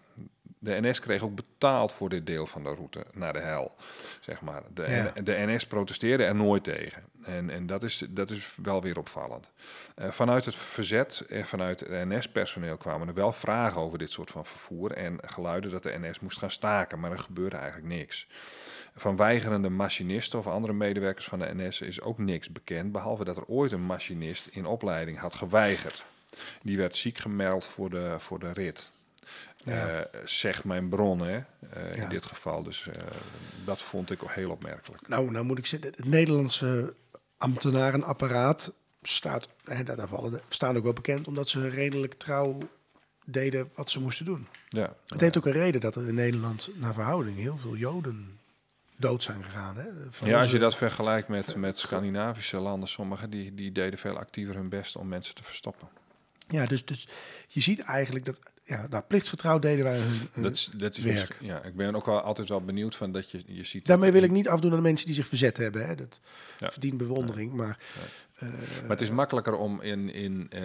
De NS kreeg ook betaald voor dit deel van de route naar de hel, zeg maar. De, Ja. de NS protesteerde er nooit tegen. En, en dat, is, dat is wel weer opvallend. Eh, vanuit het verzet en vanuit het NS-personeel kwamen er wel vragen over dit soort van vervoer en geluiden dat de NS moest gaan staken, maar er gebeurde eigenlijk niks. Van weigerende machinisten of andere medewerkers van de NS is ook niks bekend, behalve dat er ooit een machinist in opleiding had geweigerd. Die werd ziek gemeld voor de, voor de rit. Ja. Eh, zegt mijn bron, hè, eh, Ja. in dit geval. Dus eh, dat vond ik ook heel opmerkelijk. Nou, nou moet ik zeggen, het Nederlandse ambtenarenapparaat staat, hè, daar vallen staan ook wel bekend omdat ze redelijk trouw deden wat ze moesten doen. Ja, Het heeft ook een reden dat er in Nederland naar verhouding heel veel Joden dood zijn gegaan. Hè? Van ja, als je dat vergelijkt met, met Scandinavische landen, sommigen die, die deden veel actiever hun best om mensen te verstoppen. Ja, dus, dus je ziet eigenlijk dat, ja, nou, plichtsgetrouw deden wij hun, Dat is, dat is werk. ja, ik ben ook wel altijd wel benieuwd van dat je, je ziet. Daarmee wil ik niet afdoen aan de mensen die zich verzet hebben. Hè? Dat Ja. verdient bewondering. Maar eh, Maar het is makkelijker om in, in, eh,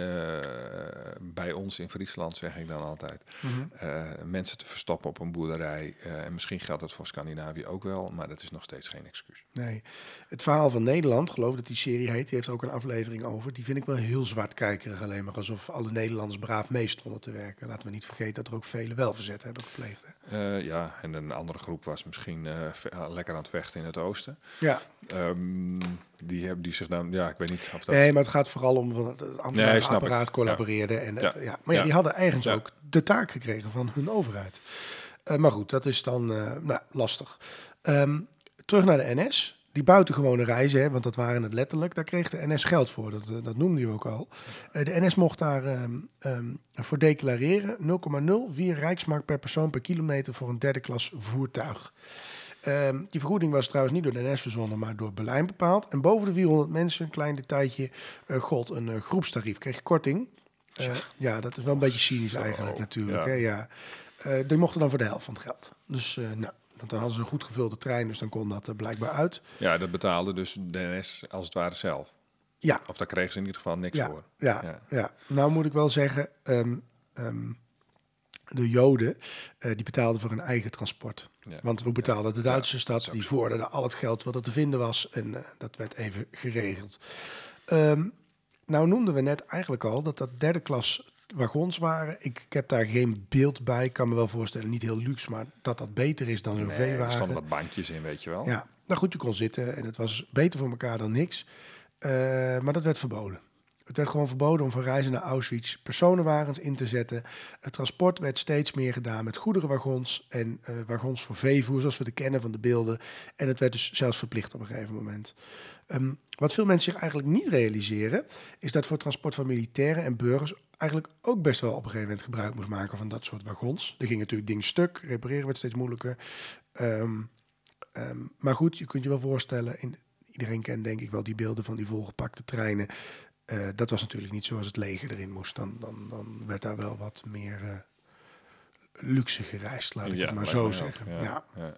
bij ons in Friesland, zeg ik dan altijd, mhm. eh, mensen te verstoppen op een boerderij. En misschien geldt dat voor Scandinavië ook wel, maar dat is nog steeds geen excuus. Nee. Het verhaal van Nederland, geloof dat die serie heet, die heeft er ook een aflevering over. Die vind ik wel heel zwartkijkerig, alleen maar alsof alle Nederlanders braaf mee stonden te werken. Laten we niet vergeten dat er ook velen wel verzet hebben gepleegd. Hè? Ja, en een andere groep was misschien lekker aan het vechten in het oosten. Ja, Ehm, die hebben die zich dan, ja, ik weet niet dat. nee, maar het gaat vooral om wat het Nee, snap ik. collaboreerde. En het- Ja. ja. Maar ja, die hadden ergens Ja. ook de taak gekregen van hun overheid. Eh, maar goed, dat is dan eh, nou, lastig. Ehm, terug naar de NS. Die buitengewone reizen, hè, want dat waren het letterlijk, daar kreeg de NS geld voor. Dat, eh, dat noemde je ook al. De NS mocht daar ehm, ehm, voor declareren 0,04 rijksmark per persoon per kilometer voor een derde klas voertuig. Ehm, die vergoeding was trouwens niet door de NS verzonnen, maar door Berlijn bepaald. En boven de 400 mensen, een klein detailtje, uh, gold een uh, groepstarief. Kreeg je korting. Uh, ja, dat is wel een beetje cynisch eigenlijk natuurlijk. Ja. Hè? Ja. die mochten dan voor de helft van het geld. Dus nou, want dan hadden ze een goed gevulde trein, dus dan kon dat er blijkbaar uit. Ja, dat betaalde dus de NS als het ware zelf. Ja. Of daar kregen ze in ieder geval niks ja. voor. Ja, ja, ja. Nou moet ik wel zeggen, um, um, de Joden, uh, die betaalden voor hun eigen transport. Ja. Want we betaalden de Duitse ja, stad, die vorderden al het geld wat er te vinden was. En uh, dat werd even geregeld. Um, nou noemden we net eigenlijk al dat dat derde klas wagons waren. Ik, ik, heb daar geen beeld bij. Ik kan me wel voorstellen, niet heel luxe, maar dat dat beter is dan zo'n nee, veewagen. Er stonden wat bandjes in, weet je wel. Ja, nou goed, je kon zitten en het was beter voor elkaar dan niks. Uh, maar dat werd verboden. Het werd gewoon verboden om van reizen naar Auschwitz personenwagens in te zetten. Het transport werd steeds meer gedaan met goederenwagons en uh, wagons voor veevoer, zoals we het kennen van de beelden. En het werd dus zelfs verplicht op een gegeven moment. Um, wat veel mensen zich eigenlijk niet realiseren, is dat voor transport van militairen en burgers eigenlijk ook best wel op een gegeven moment gebruik moest maken van dat soort wagons. Er ging natuurlijk dingen stuk, repareren werd steeds moeilijker. Um, um, maar goed, je kunt je wel voorstellen, in, iedereen kent denk ik wel die beelden van die volgepakte treinen. Uh, dat was natuurlijk niet zoals het leger erin moest. Dan, dan, dan werd daar wel wat meer uh, luxe gereisd, laat ik ja, het maar zo zeggen. Ja, ja. Ja.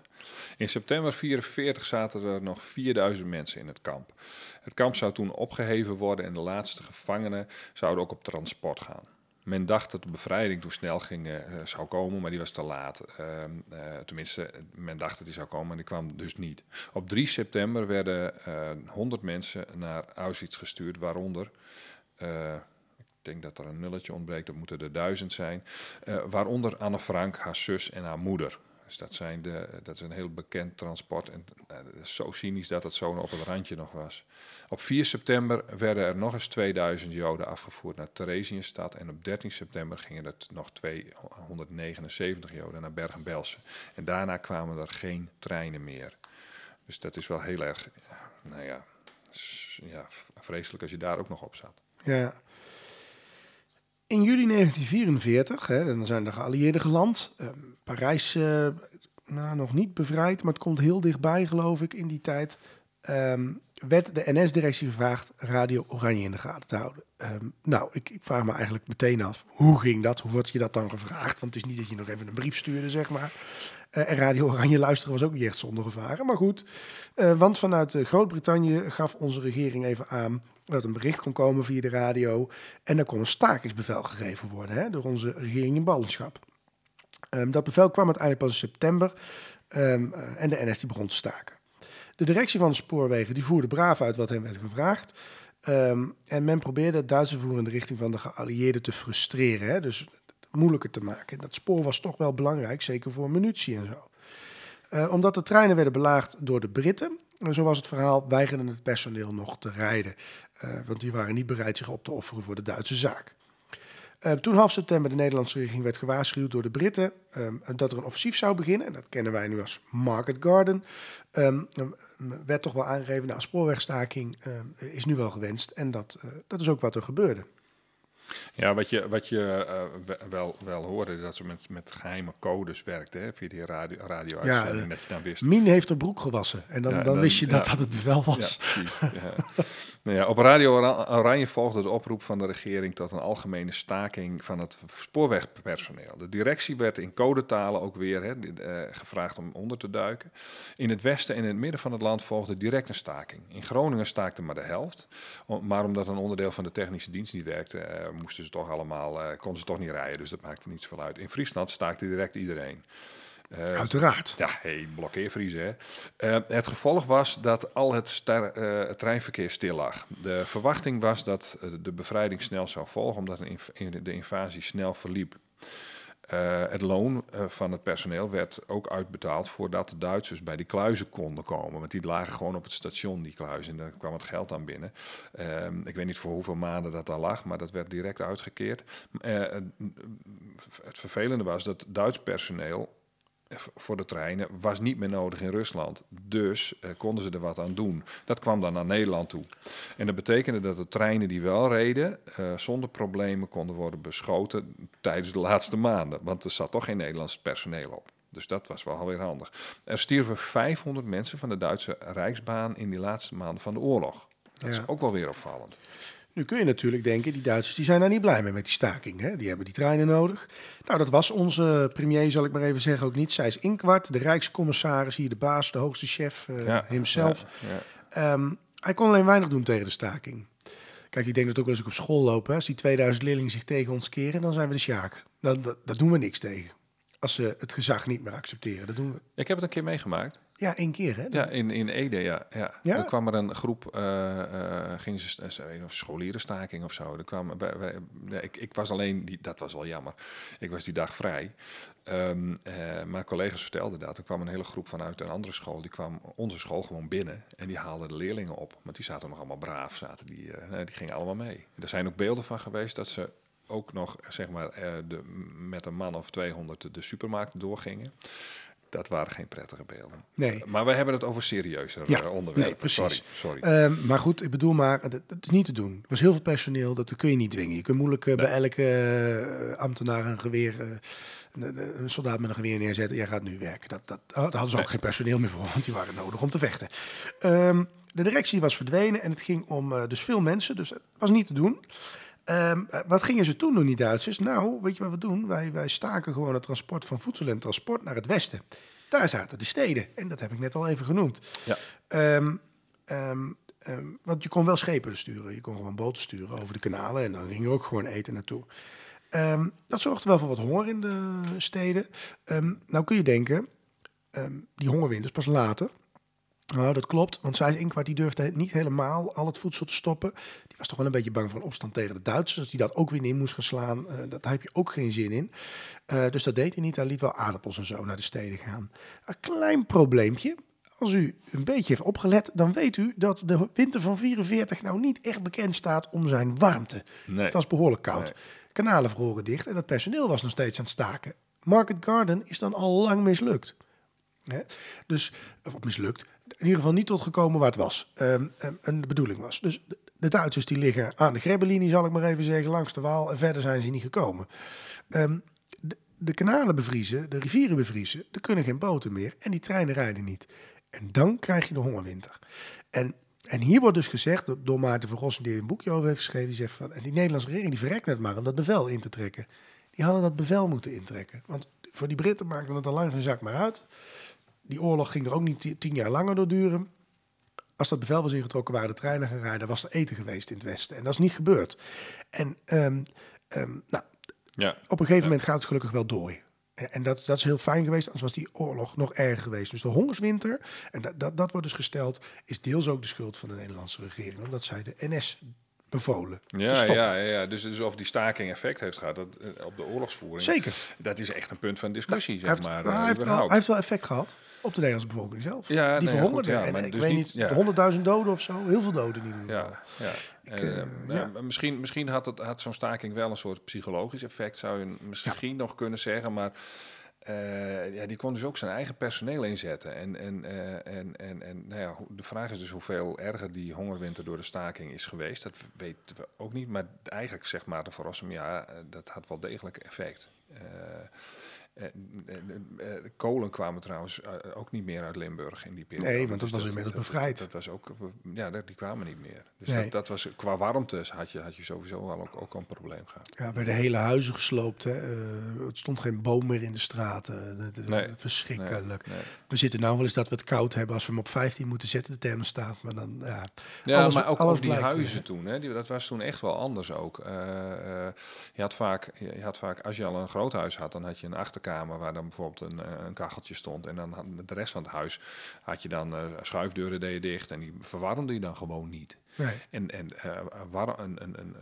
In september 44 zaten er nog 4000 mensen in het kamp. Het kamp zou toen opgeheven worden en de laatste gevangenen zouden ook op transport gaan. Men dacht dat de bevrijding toen snel ging, uh, zou komen, maar die was te laat. Uh, uh, tenminste, men dacht dat die zou komen, maar die kwam dus niet. Op 3 september werden 100 mensen naar Auschwitz gestuurd, waaronder ik denk dat er een nulletje ontbreekt, dat moeten er duizend zijn. Uh, waaronder Anne Frank, haar zus en haar moeder. Dus dat, zijn de, dat is een heel bekend transport. En uh, zo cynisch dat het zo op het randje nog was. Op 4 september werden er nog eens 2000 Joden afgevoerd naar Theresienstad. En op 13 september gingen er nog 279 Joden naar Bergen-Belsen. En daarna kwamen er geen treinen meer. Dus dat is wel heel erg, nou ja, ja vreselijk als je daar ook nog op zat. Ja, in juli 1944, hè, dan zijn de geallieerden geland. Uh, Parijs uh, nou, nog niet bevrijd, maar het komt heel dichtbij, geloof ik, in die tijd. Um, werd de NS-directie gevraagd Radio Oranje in de gaten te houden. Um, nou, ik, ik, vraag me eigenlijk meteen af, hoe ging dat? Hoe wordt je dat dan gevraagd? Want het is niet dat je nog even een brief stuurde, zeg maar. Uh, en Radio Oranje luisteren was ook niet echt zonder gevaren. Maar goed, uh, want vanuit Groot-Brittannië gaf onze regering even aan dat een bericht kon komen via de radio. En er kon een stakingsbevel gegeven worden hè, door onze regering in ballingschap. Um, dat bevel kwam uiteindelijk pas in september uh, en de NS die begon te staken. De directie van de spoorwegen die voerde braaf uit wat hen werd gevraagd. Um, en men probeerde het Duitse voer in de richting van de geallieerden te frustreren. Hè, dus moeilijker te maken. Dat spoor was toch wel belangrijk, zeker voor munitie en zo. Uh, omdat de treinen werden belaagd door de Britten, zo was het verhaal, weigerde het personeel nog te rijden. Uh, want die waren niet bereid zich op te offeren voor de Duitse zaak. Uh, toen half september de Nederlandse regering werd gewaarschuwd door de Britten um, dat er een offensief zou beginnen. En dat kennen wij nu als Market Garden. Um, werd toch wel aangegeven, nou, spoorwegstaking um, is nu wel gewenst. En dat, uh, dat is ook wat er gebeurde. Ja, wat je, wat je uh, wel, wel hoorde, dat ze met, met geheime codes werkte, hè, via die radio, radio ja, dat je dan wist. Mien heeft er broek gewassen en dan, ja, dan, dan, wist je dat ja, dat het bevel was. Ja, [LAUGHS] nou ja, op Radio Oranje volgde de oproep van de regering tot een algemene staking van het spoorwegpersoneel. De directie werd in codetalen ook weer hè, uh, gevraagd om onder te duiken. In het westen en in het midden van het land volgde direct een staking. In Groningen staakte maar de helft, maar omdat een onderdeel van de technische dienst niet werkte, uh, moesten ze toch allemaal, uh, konden ze toch niet rijden, dus dat maakte niet zoveel uit. In Friesland staakte direct iedereen. Uh, Uiteraard. Ja, hey, blokkeervriezen. Hè. Uh, het gevolg was dat al het, uh, het treinverkeer stil lag. De verwachting was dat de bevrijding snel zou volgen, omdat de invasie snel verliep. Uh, het loon uh, van het personeel werd ook uitbetaald voordat de Duitsers bij die kluizen konden komen. Want die lagen gewoon op het station, die kluizen. En daar kwam het geld aan binnen. Uh, ik weet niet voor hoeveel maanden dat daar lag, maar dat werd direct uitgekeerd. het vervelende was dat Duits personeel voor de treinen was niet meer nodig in Rusland. Dus eh, konden ze er wat aan doen. Dat kwam dan naar Nederland toe. En dat betekende dat de treinen die wel reden, eh, zonder problemen konden worden beschoten tijdens de laatste maanden. Want er zat toch geen Nederlands personeel op. Dus dat was wel weer handig. Er stierven 500 mensen van de Duitse Rijksbaan in die laatste maanden van de oorlog. Dat Ja. is ook wel weer opvallend. Nu kun je natuurlijk denken, die Duitsers die zijn daar niet blij mee met die staking. Hè? Die hebben die treinen nodig. Nou, dat was onze premier, zal ik maar even zeggen, ook niet. Zij is Inkwart, de rijkscommissaris, hier de baas, de hoogste chef, eh Ja, hemzelf. ja, ja. Ehm, hij kon alleen weinig doen tegen de staking. Kijk, ik denk dat ook als ik op school loop, hè, als die 2000 leerlingen zich tegen ons keren, dan zijn we de sjaak. Dat, dat, daar doen we niks tegen. Als ze het gezag niet meer accepteren, dat doen we. Ik heb het een keer meegemaakt. Ja, één keer, hè? Ja, in, in Ede, ja. ja. Ja? Er kwam er een groep, eh eh gingen ze, ze- een scholierenstaking of zo. Er kwam, wij, wij- nee, ik, ik was alleen, die, dat was wel jammer, ik was die dag vrij. Ehm eh, mijn collega's vertelden dat. Er kwam een hele groep vanuit een andere school, die kwam onze school gewoon binnen. En die haalden de leerlingen op. Want die zaten nog allemaal braaf, zaten die, die gingen allemaal mee. Er zijn ook beelden van geweest dat ze ook nog, zeg maar, de, met een man of 200 de, de supermarkt doorgingen. Dat waren geen prettige beelden. Nee. Maar we hebben het over serieuzer Ja, eh, onderwerpen. nee, precies. Sorry, sorry. Ehm, maar goed, ik bedoel maar, dat is niet te doen. Er was heel veel personeel, dat kun je niet dwingen. Je kunt moeilijk eh, bij elke eh, ambtenaar een geweer, eh, een, een soldaat met een geweer neerzetten. Jij gaat nu werken. Dat, dat, daar hadden ze ook geen personeel meer voor, [LAUGHS] want die waren nodig om te vechten. Ehm, de directie was verdwenen en het ging om eh, dus veel mensen, dus het was niet te doen. Ehm, eh, wat gingen ze toen doen, die Duitsers? Nou, weet je wat we doen? Wij, wij staken gewoon het transport van voedsel en transport naar het westen. Daar zaten de steden. En dat heb ik net al even genoemd. Ja. Ehm, ehm, want je kon wel schepen sturen. Je kon gewoon boten sturen over de kanalen. En dan ging er ook gewoon eten naartoe. Dat zorgde wel voor wat honger in de steden. Nou kun je denken, die hongerwinters pas later. Nou, dat klopt, want zij Inkwart die durfde niet helemaal al het voedsel te stoppen. Die was toch wel een beetje bang voor een opstand tegen de Duitsers. Als die dat ook weer in moest gaan slaan, eh, dat, daar heb je ook geen zin in. Eh, dus dat deed hij niet. Hij liet wel aardappels en zo naar de steden gaan. Een klein probleempje. Als u een beetje heeft opgelet, dan weet u dat de winter van 44 nou niet echt bekend staat om zijn warmte. Nee. Het was behoorlijk koud. Nee. Kanalen vroren dicht en het personeel was nog steeds aan het staken. Market Garden is dan al lang mislukt. Hè? Dus, of mislukt, in ieder geval niet tot gekomen waar het was. Ehm, ehm, en de bedoeling was. Dus de, Duitsers die liggen aan de Grebbelinie, zal ik maar even zeggen, langs de Waal. En verder zijn ze niet gekomen. Ehm, de, kanalen bevriezen, de rivieren bevriezen. Er kunnen geen boten meer en die treinen rijden niet. En dan krijg je de hongerwinter. En, en hier wordt dus gezegd door, Maarten van Rossum, die een boekje over heeft geschreven, die zegt van, en die Nederlandse regering die verrekt net maar om dat bevel in te trekken. Die hadden dat bevel moeten intrekken. Want voor die Britten maakte het al lang geen zak meer uit. Die oorlog ging er ook niet ti- tien jaar langer door duren. Als dat bevel was ingetrokken, waren de treinen gaan rijden, was er eten geweest in het Westen. En dat is niet gebeurd. En ehm, ehm, nou, Ja. op een gegeven moment gaat het gelukkig wel door. En, en dat, dat is heel fijn geweest, anders was die oorlog nog erger geweest. Dus de hongerswinter, en dat, dat, dat wordt dus gesteld, is deels ook de schuld van de Nederlandse regering. Omdat zij de NS bevolen Ja, ja, ja, ja. Dus, dus of die staking effect heeft gehad dat, eh, op de oorlogsvoering. Zeker. Dat is echt een punt van discussie, hij, zeg heeft, maar. nou, eh, hij, heeft wel, hij heeft wel effect gehad op de Nederlandse bevolking zelf. Ja, die nou ja, verhongerde. ja, en ik dus weet niet- ja. 100.000 doden of zo. Heel veel doden in ieder geval. Ja, eh, ja. ja, Misschien, misschien had, het, had zo'n staking wel een soort psychologisch effect, zou je misschien nog kunnen zeggen. Maar eh, ja, die kon dus ook zijn eigen personeel inzetten. En, en, eh, en, en, en nou ja, de vraag is dus hoeveel erger die hongerwinter door de staking is geweest. Dat weten we ook niet. Maar eigenlijk zegt Maarten van Rossum, ja, eh, dat had wel degelijk effect. Eh, kolen kwamen trouwens eh, ook niet meer uit Limburg in die periode. Nee, want dat Dus was inmiddels bevrijd. Dat, was ook, ja, die kwamen niet meer. Dus Nee. dat, dat was, qua warmte had je, had je sowieso al ook, een probleem gehad. Ja, werden hele huizen gesloopt. Hè. Eh, het stond geen boom meer in de straten. Nee, Verschrikkelijk. Nee. We zitten nou wel eens dat we het koud hebben als we hem op 15 moeten zetten, de thermostaat. Maar dan, ja, Ja, Alles- maar ook, alles ook die huizen eh, toen, hè, die, dat was toen echt wel anders ook. Eh, eh, je, had vaak, je, je had vaak, als je al een groot huis had, dan had je een achterkamer waar dan bijvoorbeeld een, eh, een kacheltje stond. En dan had de rest van het huis had je dan eh, schuifdeuren deed je dicht en die verwarmde je dan gewoon niet. nee. En, en eh, war, een, een, een,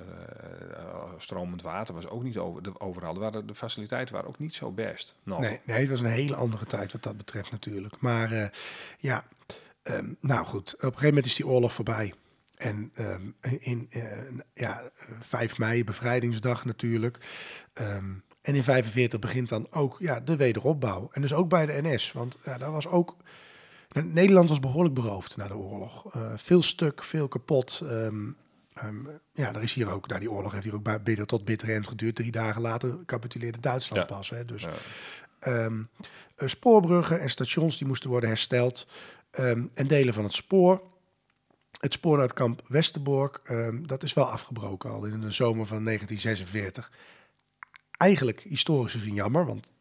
stromend water was ook niet over, de, overal. Er waren, de faciliteiten waren ook niet zo best. nog. Nee, nee, het was een hele andere tijd wat dat betreft natuurlijk. Maar ja, ehm, nou goed. Op een gegeven moment is die oorlog voorbij. En ehm, in ja, 5 mei, bevrijdingsdag natuurlijk. Ehm, En in 45 begint dan ook ja, de wederopbouw. En dus ook bij de NS. Want ja, daar was ook... Nederland was behoorlijk beroofd na de oorlog. Eh, veel stuk, veel kapot. Ehm, ehm, ja, daar is hier ook, na die oorlog heeft hier ook bij, bitter tot bitter end geduurd. Drie dagen later capituleerde Duitsland Ja. pas. Hè, dus Ja. Ehm, eh, spoorbruggen en stations die moesten worden hersteld. En delen van het spoor. Het spoor naar het kamp Westerbork, dat is wel afgebroken al in de zomer van 1946. Eigenlijk historisch gezien jammer, want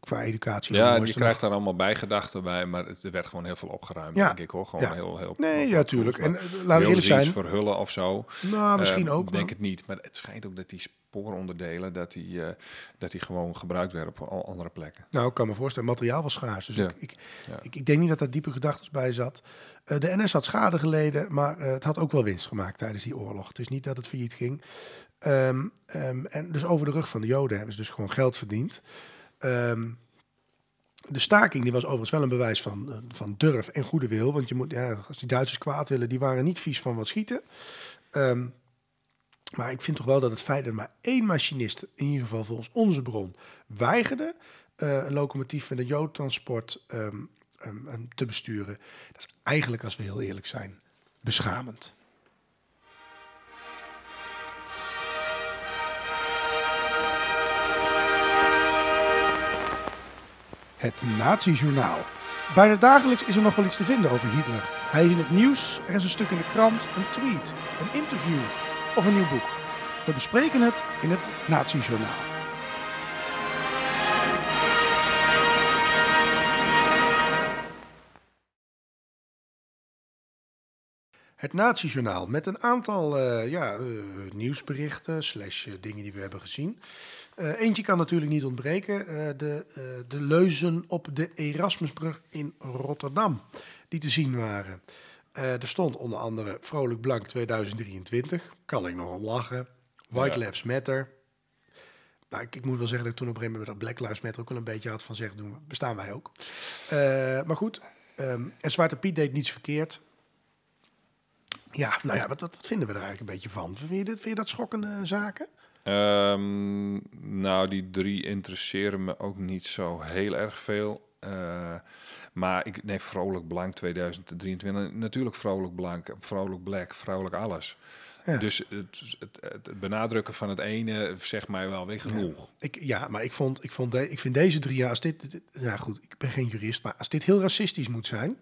qua educatie... Ja, je krijgt nog- daar allemaal bijgedachten bij, maar het, er werd gewoon heel veel opgeruimd, Ja. denk ik hoor. Gewoon Ja. heel, heel Nee, ja, tuurlijk. En eh, laten we eerlijk zijn. verhullen of zo. Nou, misschien Eh, ook. Ik denk maar- het niet, maar het schijnt ook dat die spooronderdelen, dat die, eh, dat die gewoon gebruikt werden op al andere plekken. Nou, ik kan me voorstellen, materiaal was schaars. Dus Ja. ik, ik, ik, ik denk niet dat daar diepe gedachten bij zat. De NS had schade geleden, maar het had ook wel winst gemaakt tijdens die oorlog. Het is niet dat het failliet ging. Ehm, ehm, en dus over de rug van de Joden hebben ze dus gewoon geld verdiend. Ehm, de staking die was overigens wel een bewijs van, eh, van durf en goede wil. Want je moet, ja, als die Duitsers kwaad willen, die waren niet vies van wat schieten. Maar ik vind toch wel dat het feit dat maar één machinist, in ieder geval volgens onze bron, weigerde eh, een locomotief van de Joodtransport te besturen. Dat is eigenlijk, als we heel eerlijk zijn, beschamend. Het Nazi-journaal. Bijna dagelijks is er nog wel iets te vinden over Hitler. Hij is in het nieuws, er is een stuk in de krant, een tweet, een interview of een nieuw boek. We bespreken het in het Nazi-journaal. Het Nazi-journaal met een aantal eh, ja, eh, nieuwsberichten slash eh, dingen die we hebben gezien. Eentje kan natuurlijk niet ontbreken. de, de leuzen op de Erasmusbrug in Rotterdam die te zien waren. Er stond onder andere Vrolijk Blank 2023. Kan ik nog om lachen. White Ja. Lives Matter. Nou, ik, ik moet wel zeggen dat ik toen op een gegeven moment dat Black Lives Matter ook wel een beetje had van zeggen, doen bestaan wij ook. Maar goed, ehm, en Zwarte Piet deed niets verkeerd. Ja, nou ja, wat, wat, wat vinden we er eigenlijk een beetje van? Vind je, dit, vind je dat schokkende zaken? Ehm, nou, die drie interesseren me ook niet zo heel erg veel. Eh, maar ik nee, vrolijk blank 2023. Natuurlijk vrolijk blank, vrolijk black, vrolijk alles. Ja. Dus het, het, het, benadrukken van het ene zegt mij wel weer genoeg. Ik, ja, maar ik, vond, ik, vond de, ik vind deze drie jaar, als dit, dit- ja goed, ik ben geen jurist, maar als dit heel racistisch moet zijn,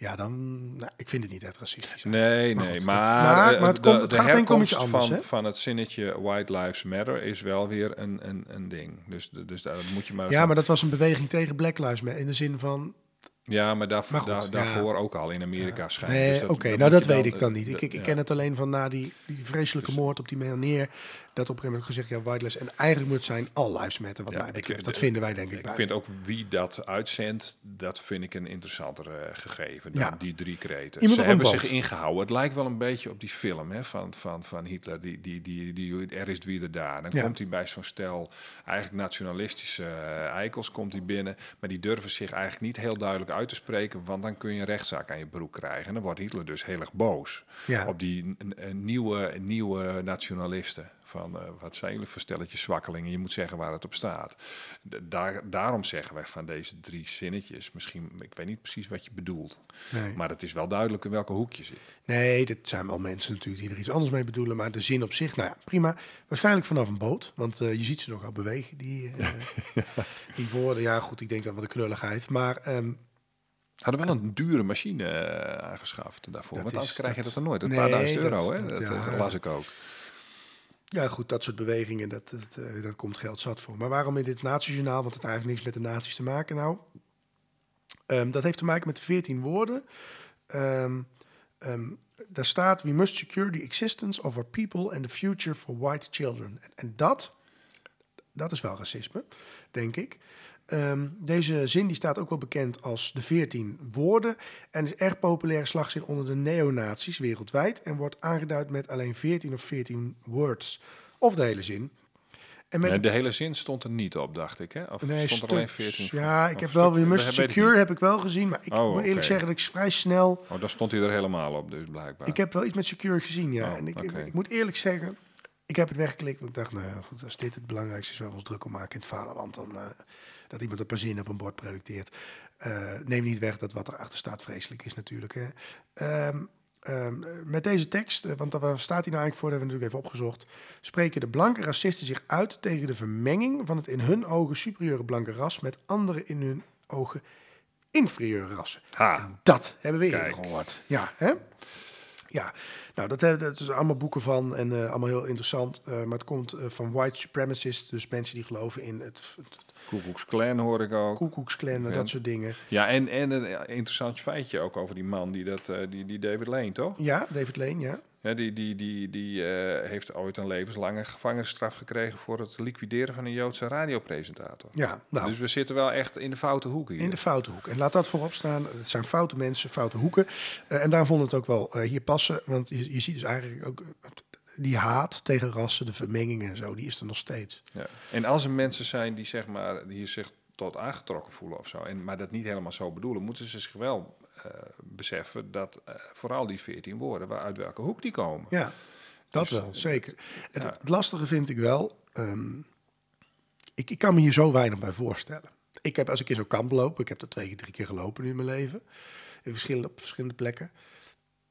ja dan, nou, ik vind het niet echt racistisch. Nee, Maar nee, goed, maar, maar- maar het de, komt- het de gaat denk ik om iets anders, van, hè? van het zinnetje White Lives Matter is wel weer een, een, een ding. Dus, dus daar moet je maar Ja, maar dat was een beweging tegen Black Lives Matter, in de zin van, Ja, maar, daar, Maar goed, daar- ja. daarvoor ook al in Amerika schijnt. nee, Dus oké, nou dat weet ik dan niet. Ik, ik, ik ja. ken het alleen van na die, die vreselijke moord op die meneer, dat op een gegeven moment gezegd, ja, White Lives, en eigenlijk moet het zijn All Lives Matter, wat Ja, mij betreft. dat vinden wij denk ik, Ik bij. vind ook wie dat uitzendt, dat vind ik een interessanter eh, gegeven dan Ja. die drie kreten. Iemand Ze hebben zich ingehouden. Het lijkt wel een beetje op die film hè, van, van, van Hitler, die, die, die, die, er is wie er daar. Dan Ja. komt hij bij zo'n stel eigenlijk nationalistische eh, eikels komt hij binnen, maar die durven zich eigenlijk niet heel duidelijk uit te spreken, want dan kun je een rechtszaak aan je broek krijgen. En dan wordt Hitler dus heel erg boos Ja. op die nieuwe, nieuwe nationalisten. Van eh, wat zijn jullie voor stelletjes zwakkelingen? Je moet zeggen waar het op staat. Daar, daarom zeggen wij van deze drie zinnetjes. Misschien, ik weet niet precies wat je bedoelt. Nee. Maar het is wel duidelijk in welke hoek je zit. Nee, dit zijn wel mensen natuurlijk die er iets anders mee bedoelen. Maar de zin op zich, nou ja, prima. Waarschijnlijk vanaf een boot. Want eh, je ziet ze nogal bewegen, die, eh, [LAUGHS] die woorden. Ja, goed, ik denk dat wat een knulligheid. Maar ehm, Hadden wel een dure machine aangeschaft daarvoor. Dat want anders is- krijg je dat- dat er nooit. Een nee, paar duizend dat- euro, hè? dat- Dat, ja. eh, las ik ook. Ja, goed, dat soort bewegingen, dat, dat, eh, dat komt geld zat voor. Maar waarom in dit natiejournaal? Want het heeft niks met de naties te maken nou. Ehm, dat heeft te maken met de 14 woorden. Ehm, ehm, daar staat, we must secure the existence of our people and the future for white children. En, en dat, dat is wel racisme, denk ik. Ehm, deze zin die staat ook wel bekend als de 14 woorden en is erg populaire slagzin onder de neonazies wereldwijd en wordt aangeduid met alleen 14 of 14 words of de hele zin. En met Nee, de hele zin stond er niet op, dacht ik. Hè? Of Nee, stond er alleen stuks. 14? Ja, ik heb wel, stuk- we must dat weet ik secure heb ik wel gezien, maar ik Oh, moet eerlijk zeggen dat ik vrij snel... Oh, daar stond hij er helemaal op, dus blijkbaar. Ik heb wel iets met secure gezien, ja. Oh, en ik, ik, oké. ik moet eerlijk zeggen, ik heb het weggeklikt. Ik dacht, nou ja, goed, als dit het belangrijkste is waar we ons druk om maken in het vaderland, dan eh, dat iemand een paar zinnen op een bord projecteert. Eh, neem niet weg dat wat erachter staat vreselijk is natuurlijk. Hè. Ehm, ehm, met deze tekst, eh, want waar staat hij nou eigenlijk voor, dat hebben we natuurlijk even opgezocht. Spreken de blanke racisten zich uit tegen de vermenging van het in hun ogen superieure blanke ras met andere in hun ogen inferieure rassen. Ha. Dat hebben we eerder Kijk. gehoord. Ja, hè? Ja, nou, dat, dat is allemaal boeken van en eh, allemaal heel interessant. eh, maar het komt eh, van white supremacists, dus mensen die geloven in het, het Ku Klux Klan hoor ik ook. Ku Klux Klan en dat soort dingen. Ja, en, en een interessant feitje ook over die man, die, dat, eh, die, die David Lane, toch? Ja, David Lane, ja. Ja, die die, die, die eh, heeft ooit een levenslange gevangenisstraf gekregen voor het liquideren van een Joodse radiopresentator. Ja, nou, Dus we zitten wel echt in de foute hoek hier. in de foute hoek. En laat dat voorop staan. Het zijn foute mensen, foute hoeken. Eh, en daar vonden we het ook wel hier passen. Want je, je ziet dus eigenlijk ook die haat tegen rassen, de vermenging en zo, die is er nog steeds. Ja. En als er mensen zijn die zeg maar die zich tot aangetrokken voelen of zo, en, maar dat niet helemaal zo bedoelen, moeten ze zich wel eh, beseffen dat eh, vooral die 14 woorden, waar uit welke hoek die komen. Ja, dat Dus, wel, zeker. Het, ja. het lastige vind ik wel, ehm, ik, ik kan me hier zo weinig bij voorstellen. Ik heb als ik in zo'n kamp loop, ik heb er twee, drie keer gelopen in mijn leven, in verschillende, op verschillende plekken.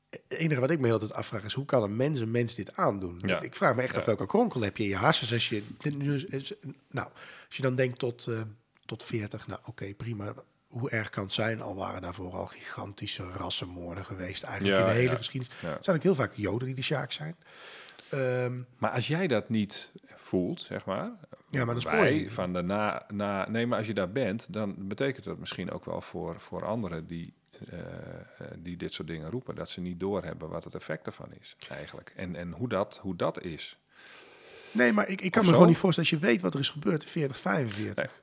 Het enige wat ik me heel tijd afvraag is, hoe kan een mens een mens dit aandoen? Ja. Ik vraag me echt af welke kronkel heb je in je hersens als je, nou, als je dan denkt tot, eh, tot 40, nou oké, prima. Hoe erg kan het zijn? Al waren daarvoor al gigantische rassenmoorden geweest, eigenlijk in de hele geschiedenis. Het zijn ook heel vaak de Joden die de Sjaak zijn. Ehm, Maar als jij dat niet voelt, zeg maar. Ja, maar je van de na, na. Nee, maar als je daar bent, dan betekent dat misschien ook wel voor, voor anderen die, eh, eh, die dit soort dingen roepen, dat ze niet doorhebben wat het effect ervan is, eigenlijk. En, en hoe, dat, hoe dat is. nee, maar ik, ik kan Of me zo? gewoon niet voorstellen, als je weet wat er is gebeurd in 40, 45,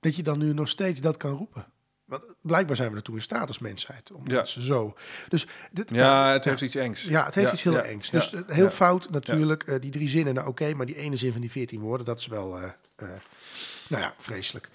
dat je dan nu nog steeds dat kan roepen. Want blijkbaar zijn we er toe in staat als mensheid. Om Ja. zo. Dus dit, Ja, nou, het heeft iets engs. Ja, het heeft Ja, iets heel engs. Dus eh, heel fout natuurlijk. die drie zinnen, nou oké, maar die ene zin van die 14 woorden, dat is wel, nou ja, vreselijk.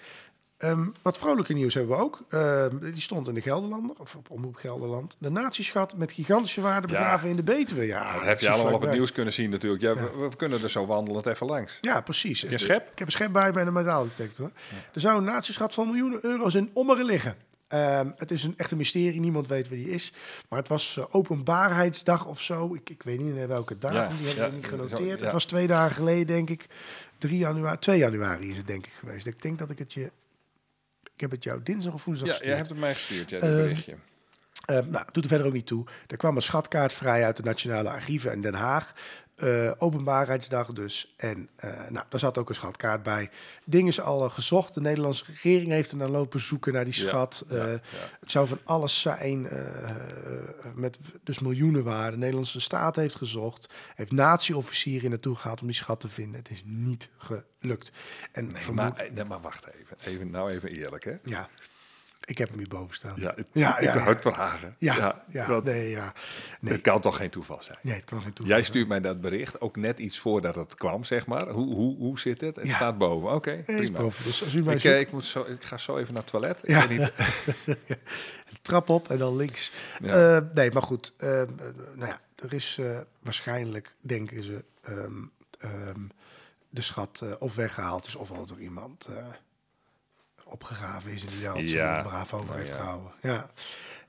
Ehm, wat vrolijke nieuws hebben we ook. Ehm, die stond in de Gelderlander, of op Omroep Gelderland. De natieschat met gigantische waarde Ja. begraven in de Betuwe. Ja, dat dat heb je allemaal op het nieuws kunnen zien natuurlijk. Ja, We, we kunnen er zo wandelend even langs. Ja, precies. Je schep? Ik heb een schep bij me en een metaaldetector. Er zou een natieschat van miljoenen euro's in Ommeren liggen. Ehm, het is een echte mysterie, niemand weet wie die is. Maar het was eh, openbaarheidsdag of zo. Ik, ik weet niet meer welke datum, Ja, die hebben ja, we niet zo, genoteerd. ja. Het was twee dagen geleden, denk ik. 3 januari, 2 januari is het denk ik geweest. Ik denk dat ik het je... Ik heb het jou dinsdag of woensdag Ja, gestuurd. jij hebt het mij gestuurd, ja, dit Ehm, berichtje. Eh, nou, doet er verder ook niet toe. Er kwam een schatkaart vrij uit de Nationale Archieven in Den Haag. Eh, openbaarheidsdag dus. En eh, nou, daar zat ook een schatkaart bij. Dingen is al eh, gezocht. De Nederlandse regering heeft er naar lopen zoeken naar die schat. ja, ja. Het zou van alles zijn, met dus miljoenen waarde. De Nederlandse staat heeft gezocht. Heeft natieofficieren naartoe gehaald om die schat te vinden. Het is niet gelukt. En Nee, vermoed- maar, nee, maar wacht even. even. Nou even eerlijk, hè? ja, ik heb hem hierboven staan. Ja, het, Ja, ik ja. het vragen. ja, ja, nee, ja. Nee, Het kan toch geen toeval zijn? nee, het kan geen toeval Jij stuurt mij dat bericht ook net iets voordat het kwam, zeg maar. Hoe, hoe, hoe zit het? Het staat boven. Oké, prima. boven. Dus als u mij Ik, zoekt, eh, ik, moet zo, ik ga zo even naar het toilet. Ik Ja. weet niet. [LAUGHS] trap op en dan links. Eh, nee, maar goed. eh, nou ja, er is waarschijnlijk, denken ze, ehm, ehm, de schat of weggehaald is of al door iemand opgegraven is en die daar altijd Ja, zo braaf over nou heeft ja. gehouden. Ja.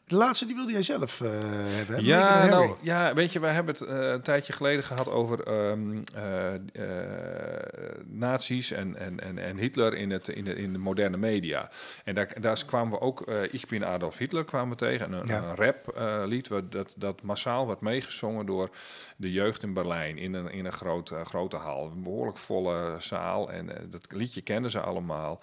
De laatste die wilde jij zelf eh, hebben. hè? Ja, nou, ja, weet je, wij hebben het eh, een tijdje geleden gehad over ehm eh, eh, nazi's en, en, en, en Hitler in, het, in, de, in de moderne media. En daar, daar kwamen we ook, eh Ik bin Adolf Hitler kwamen we tegen, een, Ja. een rap eh, lied wat, dat, dat massaal werd meegezongen door de jeugd in Berlijn in een, in een grote, grote hal. Een behoorlijk volle zaal en dat liedje kenden ze allemaal.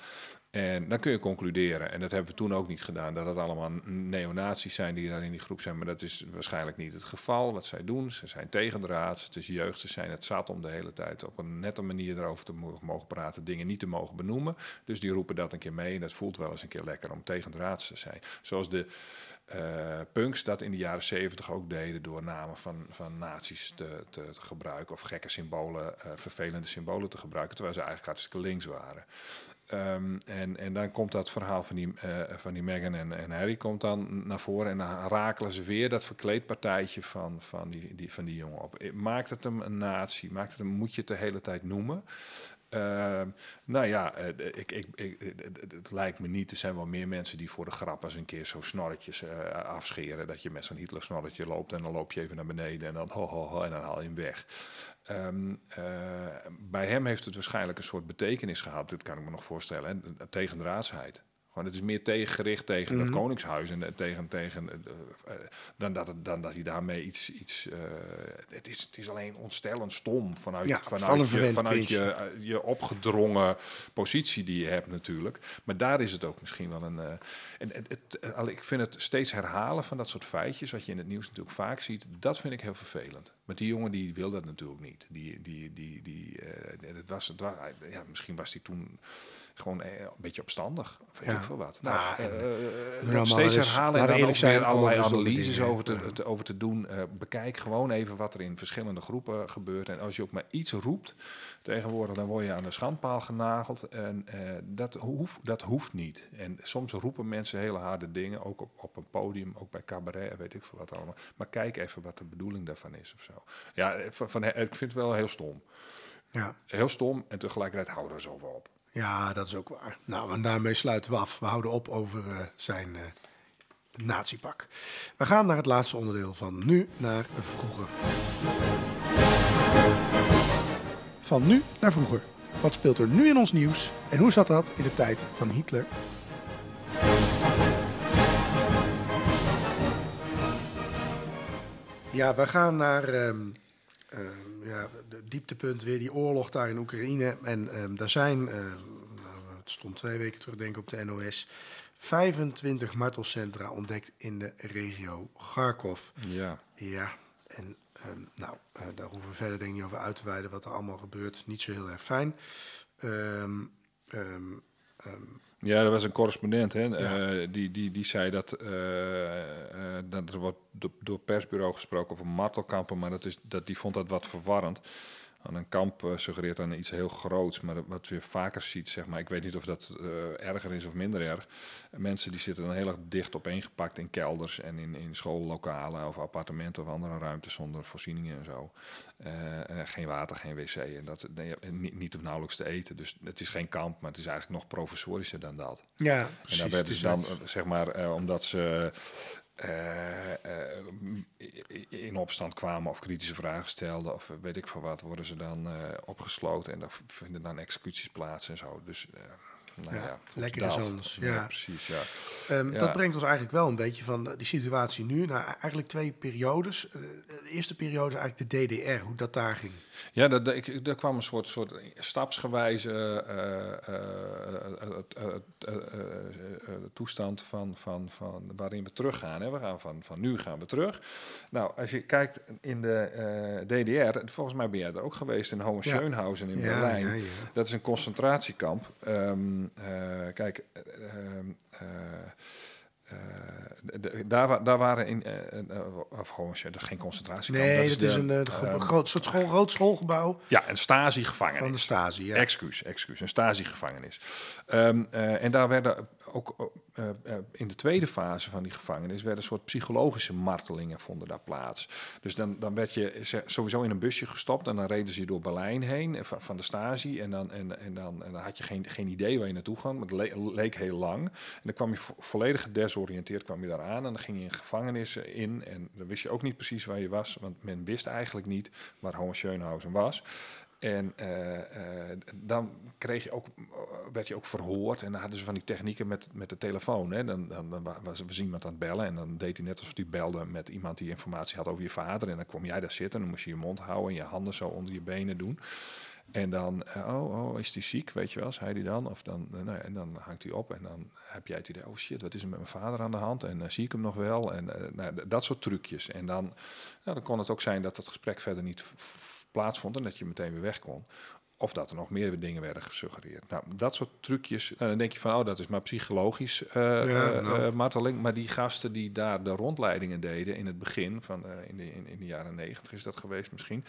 En dan kun je concluderen, en dat hebben we toen ook niet gedaan, dat het allemaal neonazies zijn die daar in die groep zijn. Maar dat is waarschijnlijk niet het geval. Wat zij doen, ze zijn tegendraads, het is jeugd, ze zijn het zat om de hele tijd op een nette manier erover te mo- mogen praten, dingen niet te mogen benoemen. Dus die roepen dat een keer mee en dat voelt wel eens een keer lekker om tegendraads te zijn. Zoals de eh, punks dat in de jaren zeventig ook deden door namen van, van nazi's te, te, te gebruiken of gekke symbolen, eh, vervelende symbolen te gebruiken, terwijl ze eigenlijk hartstikke links waren. Ehm, en, en dan komt dat verhaal van die, eh, van die Meghan en, en Harry komt dan naar voren en dan rakelen ze weer dat verkleedpartijtje van, van, die, die, van die jongen op. Maakt het hem een nazi? Maakt het hem, moet je het de hele tijd noemen? Ehm, nou ja, eh, ik, ik, ik, het- lijkt me niet. Er zijn wel meer mensen die voor de grap eens een keer zo snorretjes eh, afscheren. Dat je met zo'n Hitler snorretje loopt en dan loop je even naar beneden en dan ho, ho, en dan haal je hem weg. Ehm, eh, bij hem heeft het waarschijnlijk een soort betekenis gehad. Dit kan ik me nog voorstellen. Tegendraadsheid. Gewoon, het is meer tegengericht tegen het koningshuis en eh, tegen, tegen, eh, eh, dan, dat het, dan dat hij daarmee iets. iets het, is, het is alleen ontstellend stom vanuit, Ja, van vanuit, een je, vanuit je, je opgedrongen positie die je hebt, natuurlijk. Maar daar is het ook misschien wel een. en het, het, al- ik vind het steeds herhalen van dat soort feitjes, wat je in het nieuws natuurlijk vaak ziet, dat vind ik heel vervelend. Maar die jongen die wil dat natuurlijk niet. Die, die, die, die, het was, het was, ja, misschien was hij toen gewoon eh, een beetje opstandig. Of weet Ja. ik veel wat. Nou, Nou, en- eh, allemaal steeds herhalen en dan eerlijk zijn, allerlei analyses over te, ja. te- over te doen. Eh, bekijk gewoon even wat er in verschillende groepen gebeurt. En als je ook maar iets roept tegenwoordig, dan word je aan de schandpaal genageld. En eh, dat, hoeft, dat hoeft niet. En soms roepen mensen hele harde dingen, ook op, op een podium, ook bij cabaret, en weet ik veel wat allemaal. Maar kijk even wat de bedoeling daarvan is of zo. Ja, eh, van, van, ik vind het wel heel stom. Ja. Heel stom en tegelijkertijd houden we zo wel op. ja, dat is ook waar. Nou, en daarmee sluiten we af. We houden op over eh, zijn eh natiepak. We gaan naar het laatste onderdeel van nu naar vroeger. Van nu naar vroeger. Wat speelt er nu in ons nieuws en hoe zat dat in de tijd van Hitler? Ja, we gaan naar ehm, ehm, ja, de dieptepunt weer die oorlog daar in Oekraïne. En ehm, daar zijn, ehm, nou, het stond twee weken terug denk ik op de NOS, 25 martelcentra ontdekt in de regio Kharkov. Ja. Ja, en ehm, nou, eh, daar hoeven we verder denk ik niet over uit te wijden wat er allemaal gebeurt. Niet zo heel erg fijn. Ja, er was een correspondent hè, Ja. eh, die, die, die zei dat, eh, eh, dat er wordt do- door persbureau gesproken over martelkampen, maar dat is, dat, die vond dat wat verwarrend. En een kamp eh, suggereert dan iets heel groots, maar wat je vaker ziet, zeg maar, ik weet niet of dat eh, erger is of minder erg. Mensen die zitten dan heel erg dicht opeengepakt in kelders en in, in schoollokalen of appartementen of andere ruimtes zonder voorzieningen en zo. Eh, en geen water, geen wc en dat, nee, en niet, niet of nauwelijks te eten. Dus het is geen kamp, maar het is eigenlijk nog provisorischer dan dat. ja, En precies. daar het werden is ze dan, zeg maar, omdat ze in opstand kwamen of kritische vragen stelden of weet ik veel wat, worden ze dan eh, opgesloten en v- vinden dan executies plaats en zo. Dus, eh, nou Ja, ja, goed, lekker dat. is anders, Ja, ja. precies, ja. Ehm, Ja. Dat brengt ons eigenlijk wel een beetje van die situatie nu naar eigenlijk twee periodes. Eh, de eerste periode is eigenlijk de DDR, hoe dat daar ging. Ja, dat, ik, er kwam een soort, soort stapsgewijze toestand van, van, van waarin we teruggaan. Hè. We gaan van, van nu gaan we terug. Nou, als je kijkt in de DDR, volgens mij ben jij er ook geweest in Hohenschönhausen in Berlijn. Dat is een concentratiekamp. kijk eh, de- daar, daar waren in, eh, eh, of gewoon, dat is geen concentratiekamp. Nee, dat dat is de, een, eh, ehm, groot, soort school, groot schoolgebouw ja, een Stasi-gevangenis. van de Stasi. Ja. Excuus, excuus, een Stasi-gevangenis. Eh, en daar werden ook eh, eh, in de tweede fase van die gevangenis werden een soort psychologische martelingen vonden daar plaats. Dus dan, dan werd je ze- sowieso in een busje gestopt en dan reden ze door Berlijn heen eh, van, de Stasi en dan, en, en dan, en dan had je geen, geen idee waar je naartoe ging, maar het le- leek heel lang. En dan kwam je vo- volledig gedesoriënteerd kwam je daar aan en dan ging je in gevangenis in en dan wist je ook niet precies waar je was, want men wist eigenlijk niet waar Hohenschönhausen was. En eh, eh, dan kreeg je ook, werd je ook verhoord. En dan hadden ze van die technieken met, met de telefoon. Hè. Dan, dan, dan wa- was, was iemand aan het bellen. En dan deed hij net alsof hij belde met iemand die informatie had over je vader. En dan kwam jij daar zitten. En dan moest je je mond houden en je handen zo onder je benen doen. En dan, eh, oh, oh, is hij ziek, weet je wel, zei hij dan. Of dan, nou en dan hangt hij op en dan heb jij het idee, oh shit, wat is er met mijn vader aan de hand? En zie ik hem nog wel? En nou, dat soort trucjes. En dan, nou, dan kon het ook zijn dat het gesprek verder niet plaatsvond en dat je meteen weer weg kon. Of dat er nog meer dingen werden gesuggereerd. Nou, dat soort trucjes. Nou, dan denk je van, oh, dat is maar psychologisch Ja, nou. eh, marteling. Maar die gasten die daar de rondleidingen deden in het begin, van, in, de, in, in de jaren negentig is dat geweest misschien.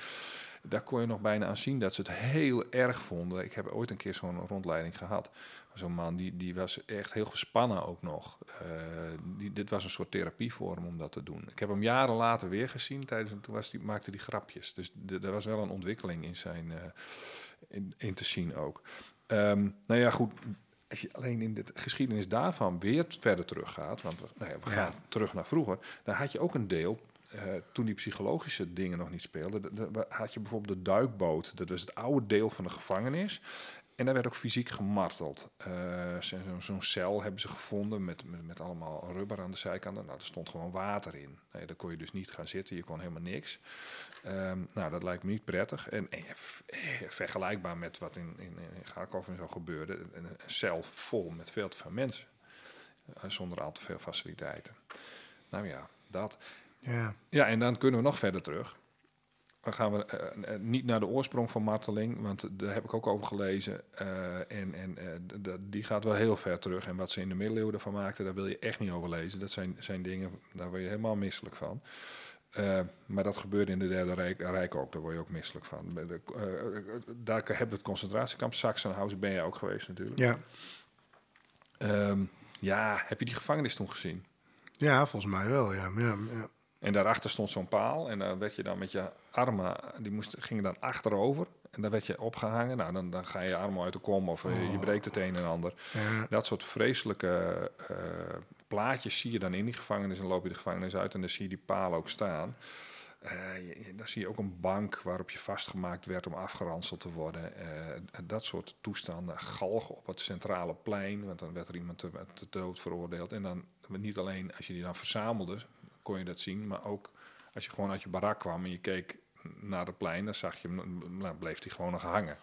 Daar kon je nog bijna aan zien dat ze het heel erg vonden. Ik heb ooit een keer zo'n rondleiding gehad. Zo'n man die, die was echt heel gespannen ook nog. Eh, die, dit was een soort therapie voor hem om dat te doen. Ik heb hem jaren later weer gezien. Tijdens, toen was die, maakte hij grapjes. Dus er was wel een ontwikkeling in zijn eh, in, in te zien ook. Ehm, nou ja, goed. Als je alleen in de geschiedenis daarvan weer verder teruggaat, want we, nou ja, we Ja. gaan terug naar vroeger, dan had je ook een deel, eh, toen die psychologische dingen nog niet speelden, de- de- had je bijvoorbeeld de duikboot. Dat was het oude deel van de gevangenis. En daar werd ook fysiek gemarteld. Eh, zo- zo- Zo'n cel hebben ze gevonden met, met, met allemaal rubber aan de zijkanten. Nou, er stond gewoon water in. Nee, daar kon je dus niet gaan zitten, je kon helemaal niks. Ehm, nou, dat lijkt me niet prettig. En, eh, vergelijkbaar met wat in, in, in Garkov en zo gebeurde. Een, cel vol met veel te veel mensen. Zonder al te veel faciliteiten. Nou ja, dat. Ja. Ja, en dan kunnen we nog verder terug. Dan gaan we eh, eh, niet naar de oorsprong van marteling, want daar heb ik ook over gelezen. Eh, en en die gaat wel heel ver terug. En wat ze in de middeleeuwen ervan maakten, daar wil je echt niet over lezen. Dat zijn, zijn dingen, daar word je helemaal misselijk van. Maar dat gebeurde in de Derde Rijk, Rijk ook, daar word je ook misselijk van. De, daar hebben we het concentratiekamp Sachsenhausen, ben je ook geweest natuurlijk. Ja. Ehm, ja, heb je die gevangenis toen gezien? ja, volgens mij wel. Ja. Ja, ja. En daarachter stond zo'n paal en daar werd je dan met je armen, die moest, gingen dan achterover. En dan werd je opgehangen. Nou, dan, dan ga je armen uit de kom of eh, je breekt het een en ander. Ja. Dat soort vreselijke eh, plaatjes zie je dan in die gevangenis. En loop je de gevangenis uit en dan zie je die paal ook staan. Je- je- dan zie je ook een bank waarop je vastgemaakt werd om afgeranseld te worden. Dat soort toestanden. Galgen op het centrale plein, want dan werd er iemand te, te dood veroordeeld. En dan niet alleen als je die dan verzamelde, kon je dat zien, maar ook als je gewoon uit je barak kwam en je keek naar het plein, dan zag je hem, nou, bleef hij gewoon nog hangen.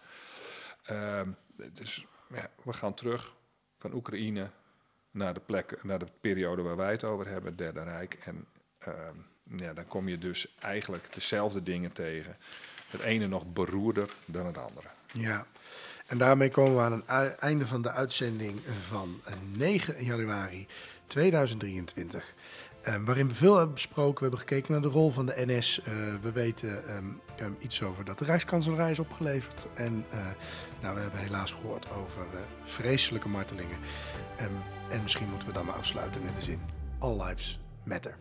Ehm, dus ja, we gaan terug van Oekraïne naar de plek, naar de periode waar wij het over hebben, het Derde Rijk. En ehm, ja, dan kom je dus eigenlijk dezelfde dingen tegen. Het ene nog beroerder dan het andere. Ja, en daarmee komen we aan ui- einde van de uitzending van eh, 9 januari 2023. Eh, waarin we veel hebben besproken. We hebben gekeken naar de rol van de NS. Eh, we weten ehm, ehm, iets over dat de Rijkskanselarij is opgeleverd. En eh, nou, we hebben helaas gehoord over vreselijke martelingen. Ehm, en misschien moeten we dan maar afsluiten met de zin: All lives matter.